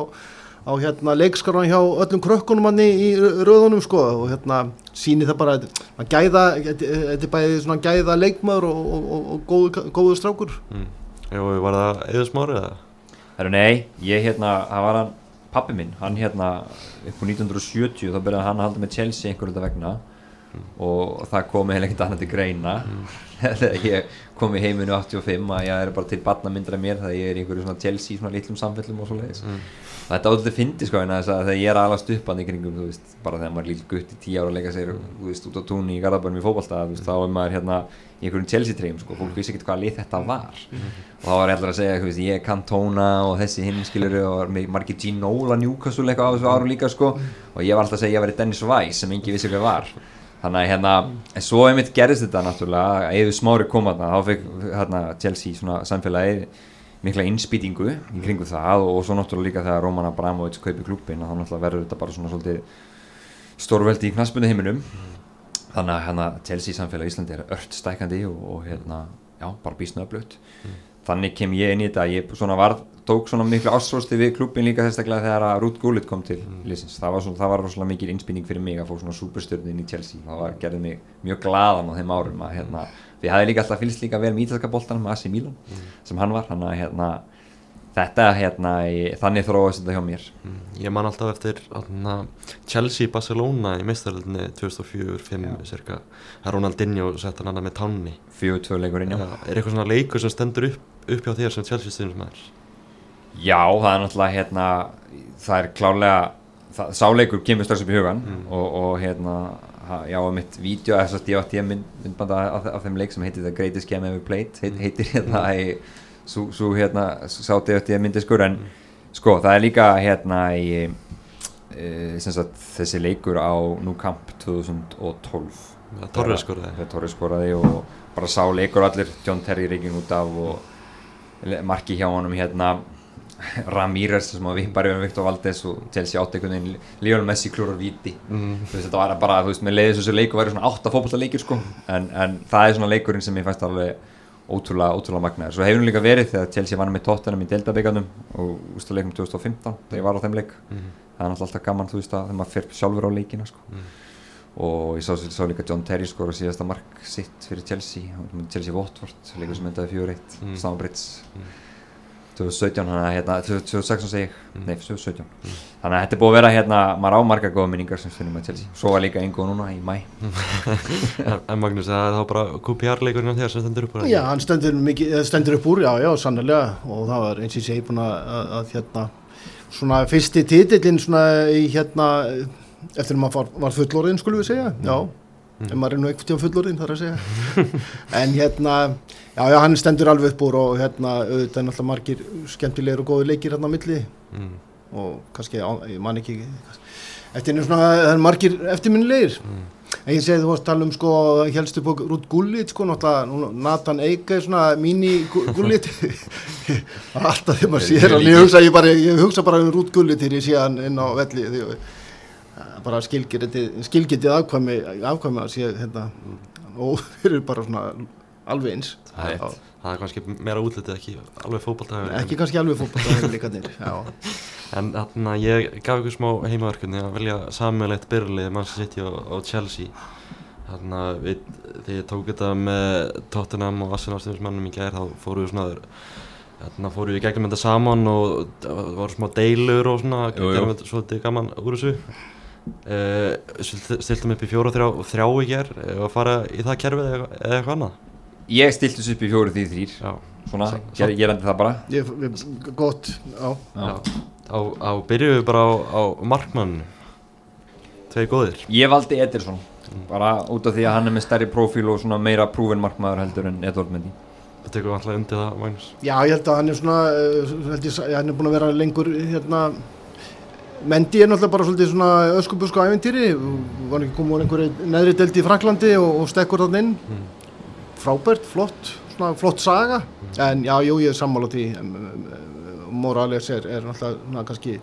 [SPEAKER 2] á hérna leikskaran hjá öllum krökkunum hann í röðunum, sko, og hérna síni það bara, að gæða, þetta er bæði svona gæða leikmaður og, og, og, og góðu, góðu strákur.
[SPEAKER 1] Mm. Jú, var það eða smárið eða?
[SPEAKER 3] Herru, nei, ég hérna, það var hann, pappi minn, hann hérna upp á 1970, þá byrjaði hann að halda með Chelsea einhverju þetta vegna og það komi heila ekkert annað til greina þegar ég kom í heiminu 85 að ég er bara til barnamyndra mér þegar ég er í einhverju svona Chelsea, svona litlum samfellum og svo leiðis þetta áður fyndi sko en þess að þegar ég er aðalast upp í kringum, þú veist, bara þegar maður er líl gutt í tíu ára að leika sér, þú veist, út á túnni í Garðabænum í fótballstað, þú veist, þá er maður hérna í einhverjum Chelsea treyjum, sko, fólk vissi ekkert hvaða lið þetta var. Og þá var ég allir að segja, þú veist, ég kann tóna og þessi hinn skiluru og margir Ginola Newcastle eitthvað á þessu árum líka, sko. Og ég var alltaf að segja ég var í Dennis Weiss sem engi vissi hvað var. Þannig að hérna, en svo einmitt gerist þetta náttúrulega, eða smári kom þarna, þá fekk hérna Chelsea svona samfélagi mikla innspýtingu í kringu það og, svo náttúrulega líka þegar Roman Abramovic kaupi klubin þá náttúrulega verður þetta bara svona svolítið stórveldi í knaspunni heiminum þannig að hérna Chelsea samfélagi í Íslandi er ört stækandi og, og hérna, já, bara bísna öflugt. Þannig kem ég inn í þetta ég svona var, tók svona miklu ásrósti við klubbin líka þessaklega þegar að Ruth Gullit kom til mm. liðsins, það var, svona, það var svona mikil innspinning fyrir mig að fá svona superstjörnin í Chelsea. Það var, gerði mig mjög gladan á þeim árum að hérna, því hafði líka alltaf fylgst líka vel með ítalska boltanum með AC Milan mm. sem hann var, hann að hérna þetta hérna, ég, þannig þróast þetta hjá mér
[SPEAKER 1] mm. Ég man alltaf eftir hérna, Chelsea-Barcelona í meistaröldinni 2004-05 ja. cirka að Ronaldinho sett hann annað með tanni
[SPEAKER 3] 4-2 leikurinn, já
[SPEAKER 1] Er eitthvað svona leikur sem stendur upp, upp hjá þér sem er?
[SPEAKER 3] Já, það er náttúrulega hérna, það er klálega það, sáleikur kemur strax upp í hugan mm. og, og hérna já, mitt vídeo, þess að ég átti að myndbanda af, þeim leik sem heitir The Greatest Game Ever Played heit, heitir hérna mm. svo hérna sátti eftir að myndi skur en mm. sko það er líka hérna í e, sagt, þessi leikur á Nou Camp 2012
[SPEAKER 1] Torri skoraði.
[SPEAKER 3] Torri skoraði og bara sá leikur allir John Terry reygin út af og marki hjá honum hérna Ramírez sem var viðbarið með Viktor Valdes og Chelsea átt einhvern veginn Lionel Messi klúrar viti mm. þetta var bara, þú veist, með leiðis þessu leiku væri svona 8 fókbalta leikir sko en, en það er svona leikurinn sem ég fæst alveg ótrúlega, ótrúlega magnaður. Svo hefur hún líka verið þegar Chelsea vann með tóttunum í Delta-byggarnum og úrstuleikum 2015 þegar ég var á þeim leik. Mm. Það er alltaf gaman þú veist að þegar maður fyrir sjálfur á leikina sko. Mm. Og ég sá, sá líka John Terry skora síðasta mark sitt fyrir Chelsea, Chelsea 2017, þannig að hérna, 2016 segi ég, mm. nei 2017 mm. þannig að þetta er búið að vera hérna, maður ámarga góða minningar sem finnum að Chelsea, svo var líka einhver núna í mæ
[SPEAKER 1] En Magnús, það er þá bara QPR-leikurinn á þér sem stendur upp úr?
[SPEAKER 2] Já, hann stendur, mikið, stendur upp úr, já, já, sannlega og það var eins og ég segi búin að, að hérna, svona fyrsti títillin svona í hérna eftir að maður var, var fullorðin, skulum við segja, já mm. en maður er nú ekkert hjá fullorðin þar að segja en hérna Já, já, hann stendur alveg upp úr og hérna auðvitað er náttúrulega margir skemmtilegur og góði leikir hérna á milli mm. og kannski, ég man ekki eftir einu svona, það er margir eftirminnilegir mm. en ég segi þú varst að tala um sko, helstu på Rút Gullit sko, náttúrulega Nathan Eika svona mini Gullit alltaf þegar maður sér ég hugsa, ég bara, ég hugsa bara um Rút Gullit þegar ég sé hann inn á velli því bara skilgetið afkvæmi afkvæmi að sé hérna og þeir eru bara svona alveg eins.
[SPEAKER 1] Það er, það er kannski meira útlitið ekki alveg fókbaltæður
[SPEAKER 2] ekki kannski alveg fókbaltæður líka nýr
[SPEAKER 1] en þarna ég gaf ykkur smá heimaverkunni að velja sammeilegt byrlið Manchester City og, og Chelsea. Þarna við, þegar ég tók þetta með Tottenham og Arsenal-stjórnismannum í gær þá fóru við svona þarna fóru við gegnum þetta saman og það voru smá deilur og svona gerðum við svolítið gaman úr þessu stiltum upp í fjóru og þrjá, þrjá í ger og fara í það kerfið eða eitthvað annað?
[SPEAKER 3] Ég stilt þessu upp í fjóru því þrýr Svona, ég, ég rendi það bara.
[SPEAKER 2] Ég, Gott, já,
[SPEAKER 1] já. Á, á byrjuðu við bara á, á markmann Tvei góðir.
[SPEAKER 3] Ég valdi Ederson mm. bara út af því að hann er með stærri profíl og svona meira prúven markmaður heldur en Edvard Mendi
[SPEAKER 1] Það tekur alltaf undir það, Magnús.
[SPEAKER 2] Já, ég held að hann er svona uh, ég, hann er búin að vera lengur hérna Mendi er náttúrulega bara svolítið svona öskubusku æventýri, var ekki komið á einhverju neðri delti í Fraklandi og, og stekkur þarna inn? Mm. Frábært, flott, svona flott saga. En já, jú, ég er sammála því. Morales er, er náttúrulega kannski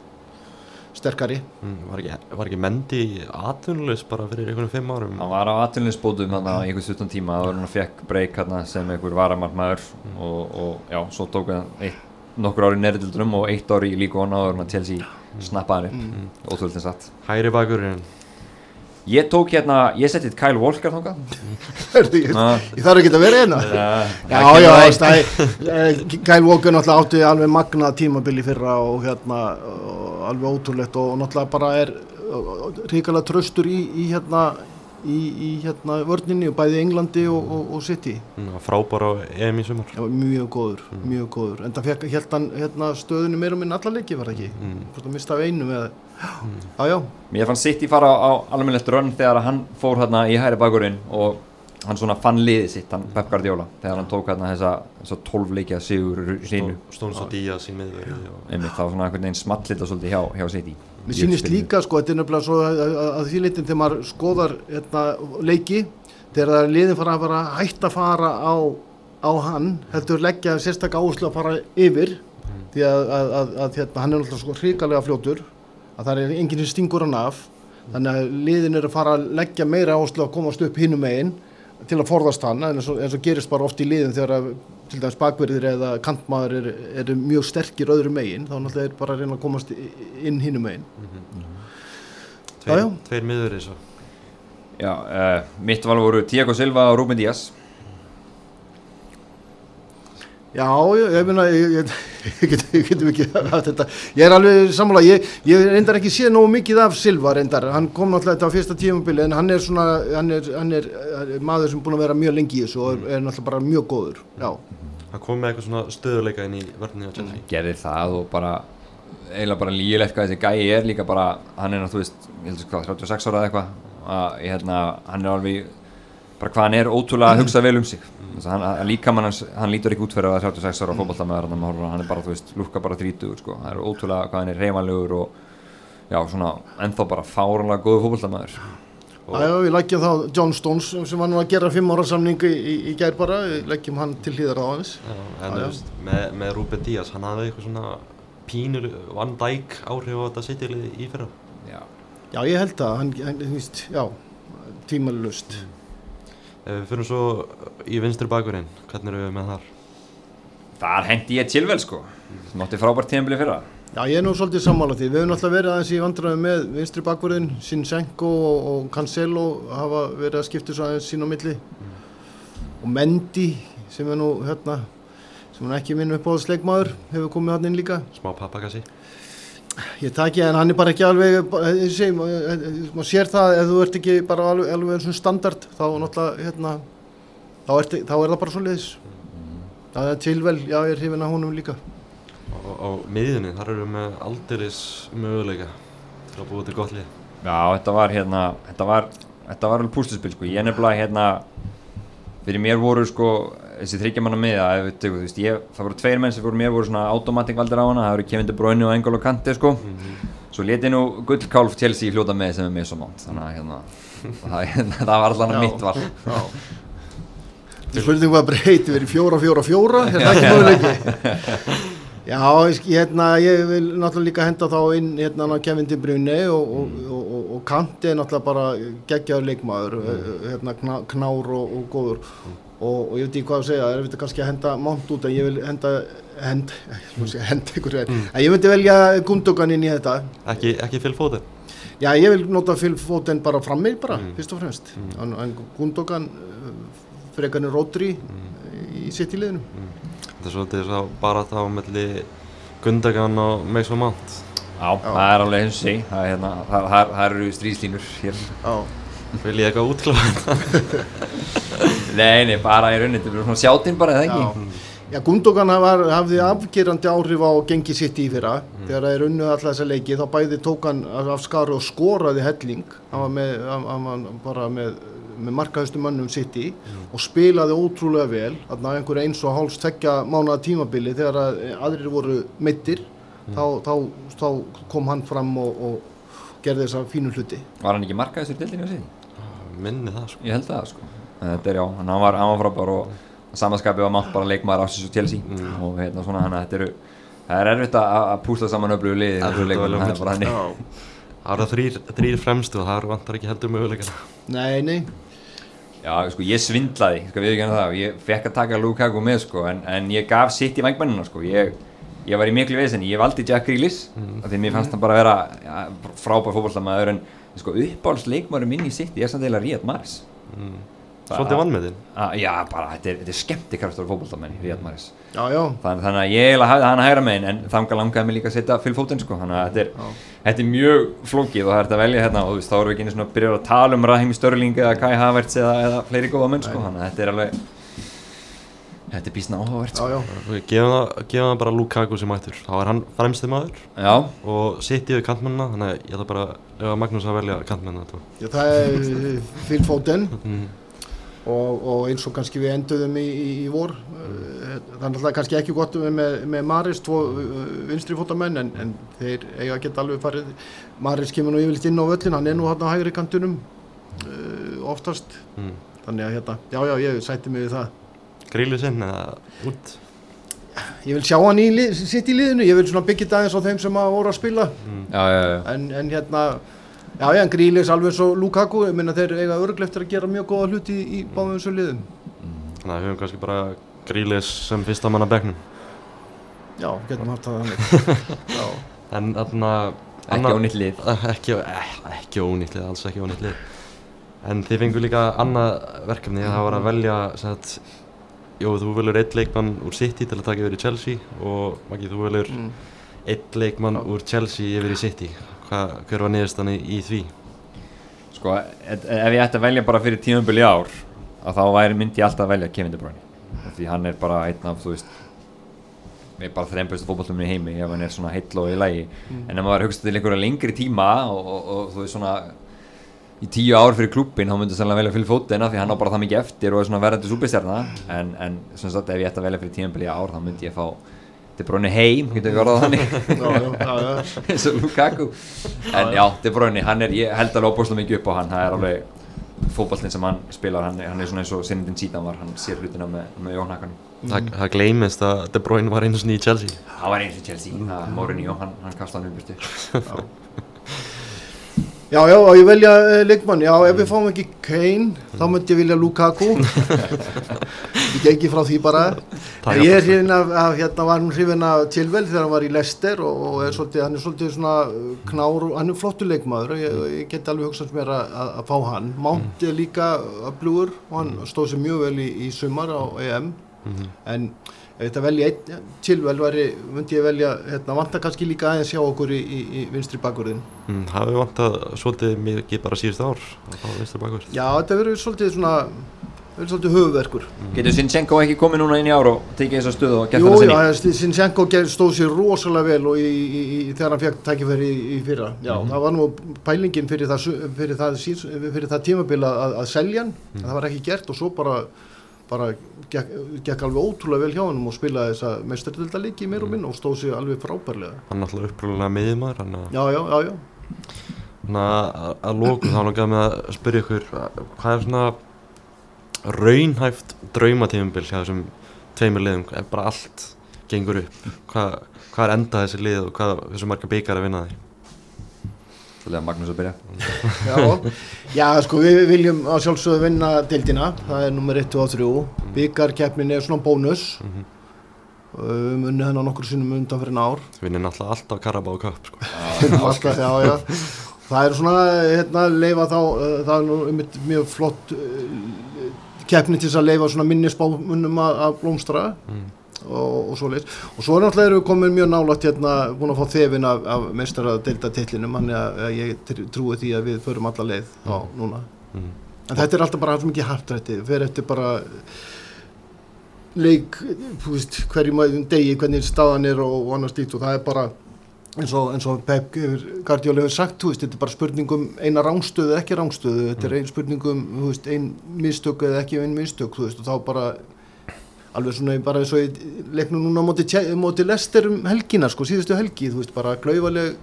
[SPEAKER 2] sterkari.
[SPEAKER 1] Mm, Var ekki, var ekki Mendi aðtunleis bara fyrir einhvern fimm árum?
[SPEAKER 3] Hann var á aðtunleisbótum hann á einhvern 17 tíma. Þá var hann að fekk breyk hann sem einhver varamartmaður mm. og, og já, svo tók hann nokkur ári nærildunum og eitt ári í líka hona og hann að Chelsea snappaði mm. ótrúlega satt.
[SPEAKER 1] Hæri bakurinn
[SPEAKER 3] Ég tók hérna, ég settið Kyle Walker þánga
[SPEAKER 2] Ég þarf ekki að vera hérna Já, já, já Kyle Walker náttúrulega átti alveg magna tímabili fyrra og hérna alveg ótrúlegt og náttúrulega bara er ríkala tröstur í, í hérna í, í hérna vörninni og bæði Englandi og, og, og City
[SPEAKER 1] Frábár á EM í sumar
[SPEAKER 2] Já, mjög góður, mm. mjög góður en það fekk hérna, hérna stöðunni meira um minn allar leiki var það ekki, mm. hvort það mista af einu með Já, já.
[SPEAKER 3] Mér fann City fara á, á alveg rönn þegar hann fór hérna í hæri bakurinn og hann svona fann liðið sitt, hann Pep Guardiola þegar hann tók hérna þessa, þessa tólfleikja sigur sínu.
[SPEAKER 1] Stóns og Díaz í miðverði.
[SPEAKER 3] Einmitt, það var svona einhvern veginn smallita svolítið hjá, hjá City.
[SPEAKER 2] Mér sýnist líka sko, þetta er nefnilega svo að, að, að því litin þegar maður skoðar hérna, leiki, þegar liðin fara að fara hægt að fara á, á hann, heldur leggja sérstaklega áherslu að fara yfir, mm. því að, að hérna, hann er náttúrulega svo hrikalega fljótur að það er enginn sem stingur hann af þannig að liðin eru að fara að leggja meira áherslu að komast upp hinnum meginn til að forðast hann eins og, eins og gerist bara oft í liðin þegar til dæmis bakverðir eða kantmaður eru er mjög sterkir öðru megin þá náttúrulega er bara að reyna að komast inn hinum megin.
[SPEAKER 1] Tveir,
[SPEAKER 2] Já, já.
[SPEAKER 1] tveir miður þessu
[SPEAKER 3] Já, uh, mitt val voru Tiago Silva og Rúben Díaz
[SPEAKER 2] Já, ég, meina, ég, ég, ég get- ég getum ekki að þetta, ég er alveg sammála, ég, ég reyndar ekki séð nógu mikið af Silva reyndar, hann kom náttúrulega þetta á fyrsta tímabili en hann er svona, hann er, hann er eh, maður sem er búin að vera mjög lengi í þessu og er, er náttúrulega bara mjög góður, já,
[SPEAKER 1] Hann kom með eitthvað svona stöðuleika inn í vörnni á Chelsea.
[SPEAKER 3] Gerði það og bara eiginlega bara lígilegt hvað þessi gæi er líka bara, hann er náttúrulega, þú veist, ég heldur hvað, 36 ára eða eitthvað. Að hérna, hann er alveg bara hvað hann er ótrúlega að hugsa vel um sig. Hann, að líka mann hans, hann lítur ekki út fyrir að vera 36 ára fótballtamaður, hann er bara, þú veist, lukka bara 30, sko, það er ótrúlega hvað hann er reymanlegur og já, svona, ennþá bara fáranlega góðu fótballtamaður
[SPEAKER 2] já, já, við leggjum þá John Stones sem var nú að gera fimm ára samning í, í, í gær bara, við leggjum hann til hlýðar á hans,
[SPEAKER 1] en þú veist, með, með Ruben Díaz, hann hafði eitthvað svona pínur Van Dijk áhrif á þetta sittilið í fyrra?
[SPEAKER 3] Já,
[SPEAKER 2] já, ég held það, hann, hann, veist, já, tímalust.
[SPEAKER 1] Ef við fyrir svo í vinstri bakurinn, hvernig eru við með þar?
[SPEAKER 3] þar hendi ég Chilwell, sko átti frábært tíðanbili fyrra
[SPEAKER 2] Já, ég er nú svolítið sammála því. Við höfum alltaf verið aðeins í vandræðum með vinstri bakvörðin, Sinchenko og, og Cancelo hafa verið að skipta svo aðeins sín á milli. Og Mendy, sem er nú hérna, sem er ekki minn uppáðsleikmaður, hefur komið hann inn líka.
[SPEAKER 1] Smá pappakassi
[SPEAKER 2] Ég taki en hann er bara ekki alveg, bara, ég segi, maður sér það ef þú ert ekki bara alveg, alveg eins og standard, þá náttúrulega, hérna, þá, ert, þá er það bara svo leiðis. Það er tilvel, já, ég er hrifin að honum líka.
[SPEAKER 1] og á miðjunni, þar eru við með aldeilis möguleika til að búa til gott lið
[SPEAKER 3] Já, þetta var hérna, þetta var, þetta var alveg púsluspil sko, ég nefnilega hérna, fyrir mér voru sko, þessi þryggjamanna miða, það voru tveir menn sem fyrir mér voru svona automatic valdir á hana, það voru Kevin De Bruyne og Engolo Kante sko, svo leti nú gullkálf Chelsea fljóta með sem er með svo mánt, þannig að hérna, það, hérna, það var allan
[SPEAKER 2] Já.
[SPEAKER 3] mitt val.
[SPEAKER 2] Já. Þú spurning hvað breyti verið fjóra, fjóra, fjóra, er það ekki möguleiki? Já, ég, hérna, ég vil náttúrulega líka henda þá inn hérna Kevin De Bruyne og, og, og, og, og Kanti er náttúrulega bara geggjaður leikmaður, mm. hérna kná, knár og, og góður og, og ég veit ekki hvað að segja, það er þetta kannski að henda mánt út en ég vil henda, hend, hend, henda ykkur, mm. en ég myndi velja Gundogan inn í þetta.
[SPEAKER 1] Ekki, ekki fyll fótið
[SPEAKER 2] Já, ég vil nota Phil Foden bara frammi bara,
[SPEAKER 1] Mm.
[SPEAKER 2] fyrst og fremst. En, en Gundogan, uh, frekarnir Rodri í sitt í liðinu.
[SPEAKER 1] Þetta er svolítið svo bara þá melli Gundagan og Mason Mount
[SPEAKER 3] Já, það er alveg eins og sé, það, er hérna, það, eru stríðslínur hér.
[SPEAKER 1] Vil ég eitthvað útkláða?
[SPEAKER 3] Nei, nei, bara í rauninni, þetta er svona sjátinn bara, eða ekki?
[SPEAKER 2] Já. Já, Gundogan var, hafði afgerandi áhrif á gengi sitt í fyrra. Þegar það er unnu alltaf þessa leiki, þá bæði tók hann af skari og skoraði helling. Hann var, með, hann, var bara með, með markaðustu mönnum sitt í og spilaði ótrúlega vel. Þannig að einhver eins og háls tvekja mánuða tímabili þegar að aðrir voru meittir, þá, þá, þá kom hann fram og, og gerði þessa fínu hluti.
[SPEAKER 3] Var hann ekki markaðist í dildinu á síðan?
[SPEAKER 1] Minni það sko.
[SPEAKER 3] Ég held það sko. En Þetta er já, hann var, hann var frábær og samanskapið var mátt bara leikmaður ásins og Chelsea.
[SPEAKER 1] Mm.
[SPEAKER 3] og hérna svona hann að þetta eru það er erfitt að, að púsla saman öflugu liði
[SPEAKER 1] Það er
[SPEAKER 3] það er bara hannig
[SPEAKER 2] Já.
[SPEAKER 1] Það eru þrýr, þrýr fremstu og það vantar ekki heldur möguleikana.
[SPEAKER 2] Nei, nei.
[SPEAKER 3] Já, sko, ég svindlaði, sko, við ekki það. Og ég fekk að taka Lukaku með sko en, en ég gaf sitt í vangbennina sko. Ég, ég var í miklu veðsenni, ég valdi Jack Grealish
[SPEAKER 1] Mm.
[SPEAKER 3] af því mér fannst hann bara vera ja, frábær fótballtamaður en sko uppáhaldsleikmaður minn í sitt ég er samt eða Ríad Maris
[SPEAKER 1] mm.
[SPEAKER 3] Það-
[SPEAKER 1] Svolítið vannmetin
[SPEAKER 3] Ah, Já, bara, þetta er, þetta er skemmtikraftur fótballtamenn í Ríad Maris
[SPEAKER 2] Já, já.
[SPEAKER 3] Þann, þannig að ég hafði hann að hægra megin en þanga langaði mig líka að setja Phil Foden sko. Þannig að þetta er, þetta er mjög flókið og það er þetta að velja hérna og þú veist þá erum við ekki einu svona að byrja að tala um Raheem Störling eða Kai Havertz eða, eða fleiri góða menn sko. Þannig að þetta er alveg þetta er bísna áhugavert
[SPEAKER 2] Já,
[SPEAKER 3] sko.
[SPEAKER 1] Gefum það, bara Lukaku sem mættur. Þá er hann fremsti maður.
[SPEAKER 3] Já,
[SPEAKER 1] og sitt yfir kantmennina Þannig að ég ætla bara að Magnús að velja kantmennina
[SPEAKER 2] Já, það er Phil Foden.
[SPEAKER 1] Mm.
[SPEAKER 2] og, og eins og kannski við enduðum í, í, í vor uh, þannig að það er kannski ekki gott með, með Maris tvo uh, vinstri fótamenn en, en þeir eiga að geta alveg farið. Maris kemur nú yfirleitt inn á völlin hann er nú hann á hægri kantunum uh, oftast.
[SPEAKER 1] Mm.
[SPEAKER 2] þannig að hérna, já já ég sætti mig við það
[SPEAKER 1] Grílu sinn eða út?
[SPEAKER 2] Ég vil sjá hann í, lið- sitt í liðinu ég vil svona byggja þetta aðeins á þeim sem að voru að spila.
[SPEAKER 1] Mm.
[SPEAKER 3] já, já, já.
[SPEAKER 2] en, en hérna já já, en Grílis alveg eins og Lukaku ég minna þeir eiga örgleftir að gera mjög góða hluti í, í báðum þessu liðum.
[SPEAKER 1] Þannig að við höfum kannski bara Grílis sem fyrsta manna begnum
[SPEAKER 2] Já, getum haft það þannig. Já,
[SPEAKER 1] en þarna
[SPEAKER 3] ekki ónýtt lið.
[SPEAKER 1] Ekki, ekki ónýttlið, alls ekki ónýttlið en þið fengur líka annað verkefni það var að velja sagt, jú, þú velur eitt leikmann úr City til að taka yfir í Chelsea og Maggi, þú velur
[SPEAKER 2] mm.
[SPEAKER 1] eitt leikmann úr Chelsea yfir í City. Hva, hver var niðurstann í, í því?
[SPEAKER 3] sko, ef ég ætti að velja bara fyrir tímabili ár að þá væri myndi ég alltaf að velja Kevin De Bruyne. Því hann er bara einn af, þú veist er bara þreim bestu fótballtumni í heimi ef hann er svona heill og í lægi en ef maður hugst til einhverja lengri tíma og, og, og þú veist svona í tíu ár fyrir klubbin þá myndi sannlega velja Foden af því hann á bara það mikið eftir og er svona verðandi súpistjarna en, en sem sagt ef ég ætti að velja fyrir tímabili ár þá myndi ég fá De Bruyne heim, getur við orðað þannig. Eins og Lukaku. En já, De Bruyne, hann er, ég held alveg óbúslega mikið upp á hann, það er alveg fótballtinn sem hann spilar, hann, hann er svona eins og Sinindin síðan var, hann sér hlutina með, með Jónhakan
[SPEAKER 1] Það, það gleymist að De Bruyne var einu sinni í Chelsea.
[SPEAKER 3] Hann var eins og Chelsea, það Mourinho, hann, hann kasta hann um byrstu
[SPEAKER 2] Já, já, og ég velja uh, leikmann, já, ef við fáum ekki Kane, þá myndi ég vilja Lukaku. Ég gengi frá því bara. En ég er hrifin af, af, hérna var hún hrifin af Tilvel þegar hann var í Leicester og, og er svolítið, hann er svolítið svona uh, knár, og hann er flottur leikmaður. Ég, ég geti alveg hugsað mér að, fá hann. Mount er líka öflugur og hann stóð sér mjög vel í, í sumar á EM en ef þetta velja einn Tilvel væri, myndi ég velja, hérna, vanta kannski líka aðeins hjá okkur í, í, í vinstri bakurðin
[SPEAKER 1] mm, Það hefur vantað svolítið mikið bara síðust ár að fá vinstur bakur
[SPEAKER 2] Já, þetta verður svolítið svona, verður svolítið höfuverkur.
[SPEAKER 3] getur Sinchenko ekki komið núna inn í ár og tekið þessa stöðu og gert
[SPEAKER 2] Jú,
[SPEAKER 3] þetta
[SPEAKER 2] já,
[SPEAKER 3] sinni?
[SPEAKER 2] þessi Sinchenko ger- stóð sér rosalega vel og í, í, í, þegar hann fekk tækifæri í, í fyrra. Já, það var nú pælingin fyrir það, fyrir það, fyrir það tímabil að, að selja hann, en það var ekki gert og svo bara, bara gekk, gekk alveg ótrúlega vel hjá hann og spilaði þessa meistardölda leiki meir og minn og stóð sér alveg frábærlega.
[SPEAKER 1] Hann er alltaf uppröðulega hann að
[SPEAKER 2] Já, já, já, já.
[SPEAKER 1] Þannig að að lóku þá langaði mig að spyrja ykkur hvað er svona raunhæft draumatífumbil hjá þessum tveimur liðum, ef bara allt gengur upp, hvað, hvað er enda þessi lið og hvað, þessu marga byggar að vinna því
[SPEAKER 3] svolítið að Magnús að byrja.
[SPEAKER 2] Já, já sko við viljum að sjálfsögðu vinna deildina, það er nummer 1 og 3 byggarkeppnin er svona bónus.
[SPEAKER 1] Mhm.
[SPEAKER 2] um unni hennar nokkur sinnum undan fyrir ár
[SPEAKER 1] vinni náttúrulega alltaf Karabáu Cup sko.
[SPEAKER 2] Alltaf, já, já. það er svona hérna, leifa þá, uh, það er nú einmitt mjög flott uh, keppni til þess að leifa svona minnisbámunum að, að blómstra.
[SPEAKER 1] Mm.
[SPEAKER 2] Og, og svo leys og svo er náttúrulega eru við komin mjög nálægt hérna búin að fá þefin af, af meistara deilda titlinum, hann er að ég tr- trúi því að við förum alla leið á núna.
[SPEAKER 1] Mm.
[SPEAKER 2] En þetta er alltaf bara alls mikið haftrætti, fyrir eftir bara leik, veist, hverjum degi, hvernig staðan er og, og annars dýtt og það er bara eins og, eins og Pep Guardiola hefur sagt, veist, þetta er bara spurningum eina rángstöðu eða ekki rángstöðu, þetta er ein spurningum, veist, ein mistök eða ekki ein mistök, þú veist, og þá bara alveg svona bara eins og í leiknum núna móti, móti Lester um helgina, sko, síðustu helgi, þú veist, bara klaufaleg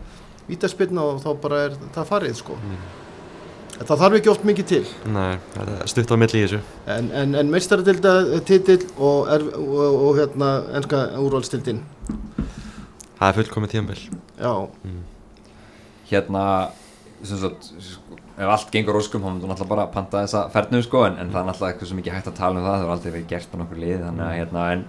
[SPEAKER 2] vítaspilna og þá bara er það farið, sko. Það þarf ekki oft mikið til.
[SPEAKER 1] Nei, það er stutt á milli í þessu.
[SPEAKER 2] En, en, en meistaradilda titill og, og, og, og hérna enska úrvalstildin
[SPEAKER 1] Það er fullkomið tíðanbill
[SPEAKER 2] já,
[SPEAKER 3] hérna sem sagt, ef allt gengur óskum þá myndum náttúrulega bara að panta þessa fernu sko, en, en það er náttúrulega eitthvað sem ekki hægt að tala um það það er aldrei verið gert á nokkur lið þannig að hérna, en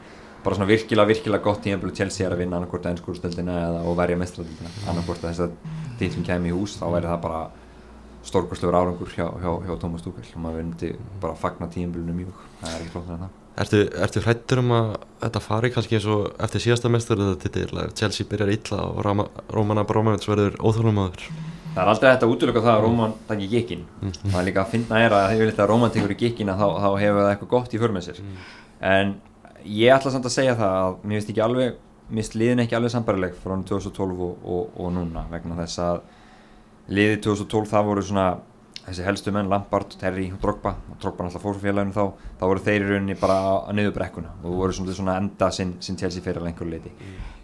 [SPEAKER 3] bara svona virkilega, virkilega gott tíðanbílu Chelsea er að vinna annarkvort ennskúrstöldina eða og verja mestradildina annarkvort að þess að títlum kemur í hús þá væri það bara stórkostlegur árangur hjá, hjá, hjá Tómas Túkall og maður myndi bara fagna tíðanbílunu mjög það er ekki flott en það.
[SPEAKER 1] Ertu, ertu hrættur um að þetta fari kannski eins og eftir síðasta mestur að Chelsea byrjar illa og Rama, Róman Abramovits verður óþjóðlumadur
[SPEAKER 3] Það er aldrei þetta útlöka það að Róman takki gikkin það er líka að finna er að að Róman tekur í gikkin þá, þá hefur það eitthvað gott í för með sér. En ég ætla samt að segja það að mér finnst ekki alveg mér finnst liðin ekki alveg sambarileg frá 2012 og, og, og núna vegna þess að liðið 2012 það voru svona þessi helstu menn, Lampard, Terry og Drogba og Drogba náttúrulega fór fyrir félaginu þá þá voru þeir í rauninni bara að niður brekkuna og voru svona, svona enda sinn, sinn Chelsea fyrir að einhverju leiti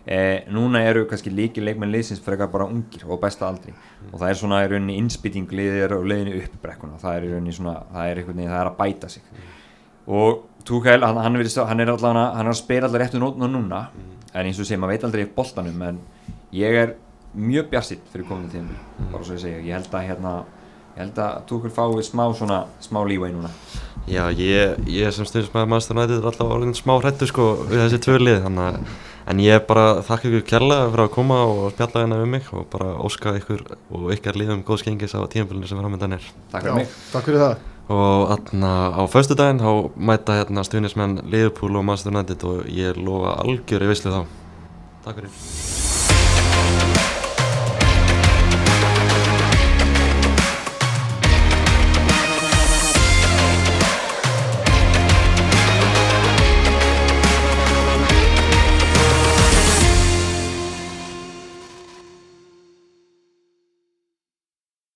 [SPEAKER 3] eh, núna eru kannski líki leikmenn liðsins frekar bara ungir og besta aldri og það er svona í rauninni innspýting liðið er á leiðinu upp brekkuna það er í rauninni svona, það er veginn, það er að bæta sig. Og Tuchel, hann, hann, hann er allavega, hann er að spila allar réttu nótuna núna en eins og sé, maður veit aldrei í boltanum en ég er mjög bjarsitt fyrir komandi tíðanbíl bara svo ég segja, ég held að hérna ég held að Tuchel fái smá svona smá lífæg núna.
[SPEAKER 1] Já, ég, ég sem stundum með Master United er alltaf orðin smá hrættu sko við þessi tvö lið þannig að en ég bara þakka ykkur kærlega fyrir að koma og spjalla hérna um mig og bara óska ykkur og ykkar liðum góðs gengis á tímafélinu sem framöndan er
[SPEAKER 3] Takk fyrir mig.
[SPEAKER 2] Takk fyrir það.
[SPEAKER 1] og þarna á föstu daginn þá mæta hérna stuðnismenn Liverpool og Master United og ég lofa algjör í vislu þá. Takk fyrir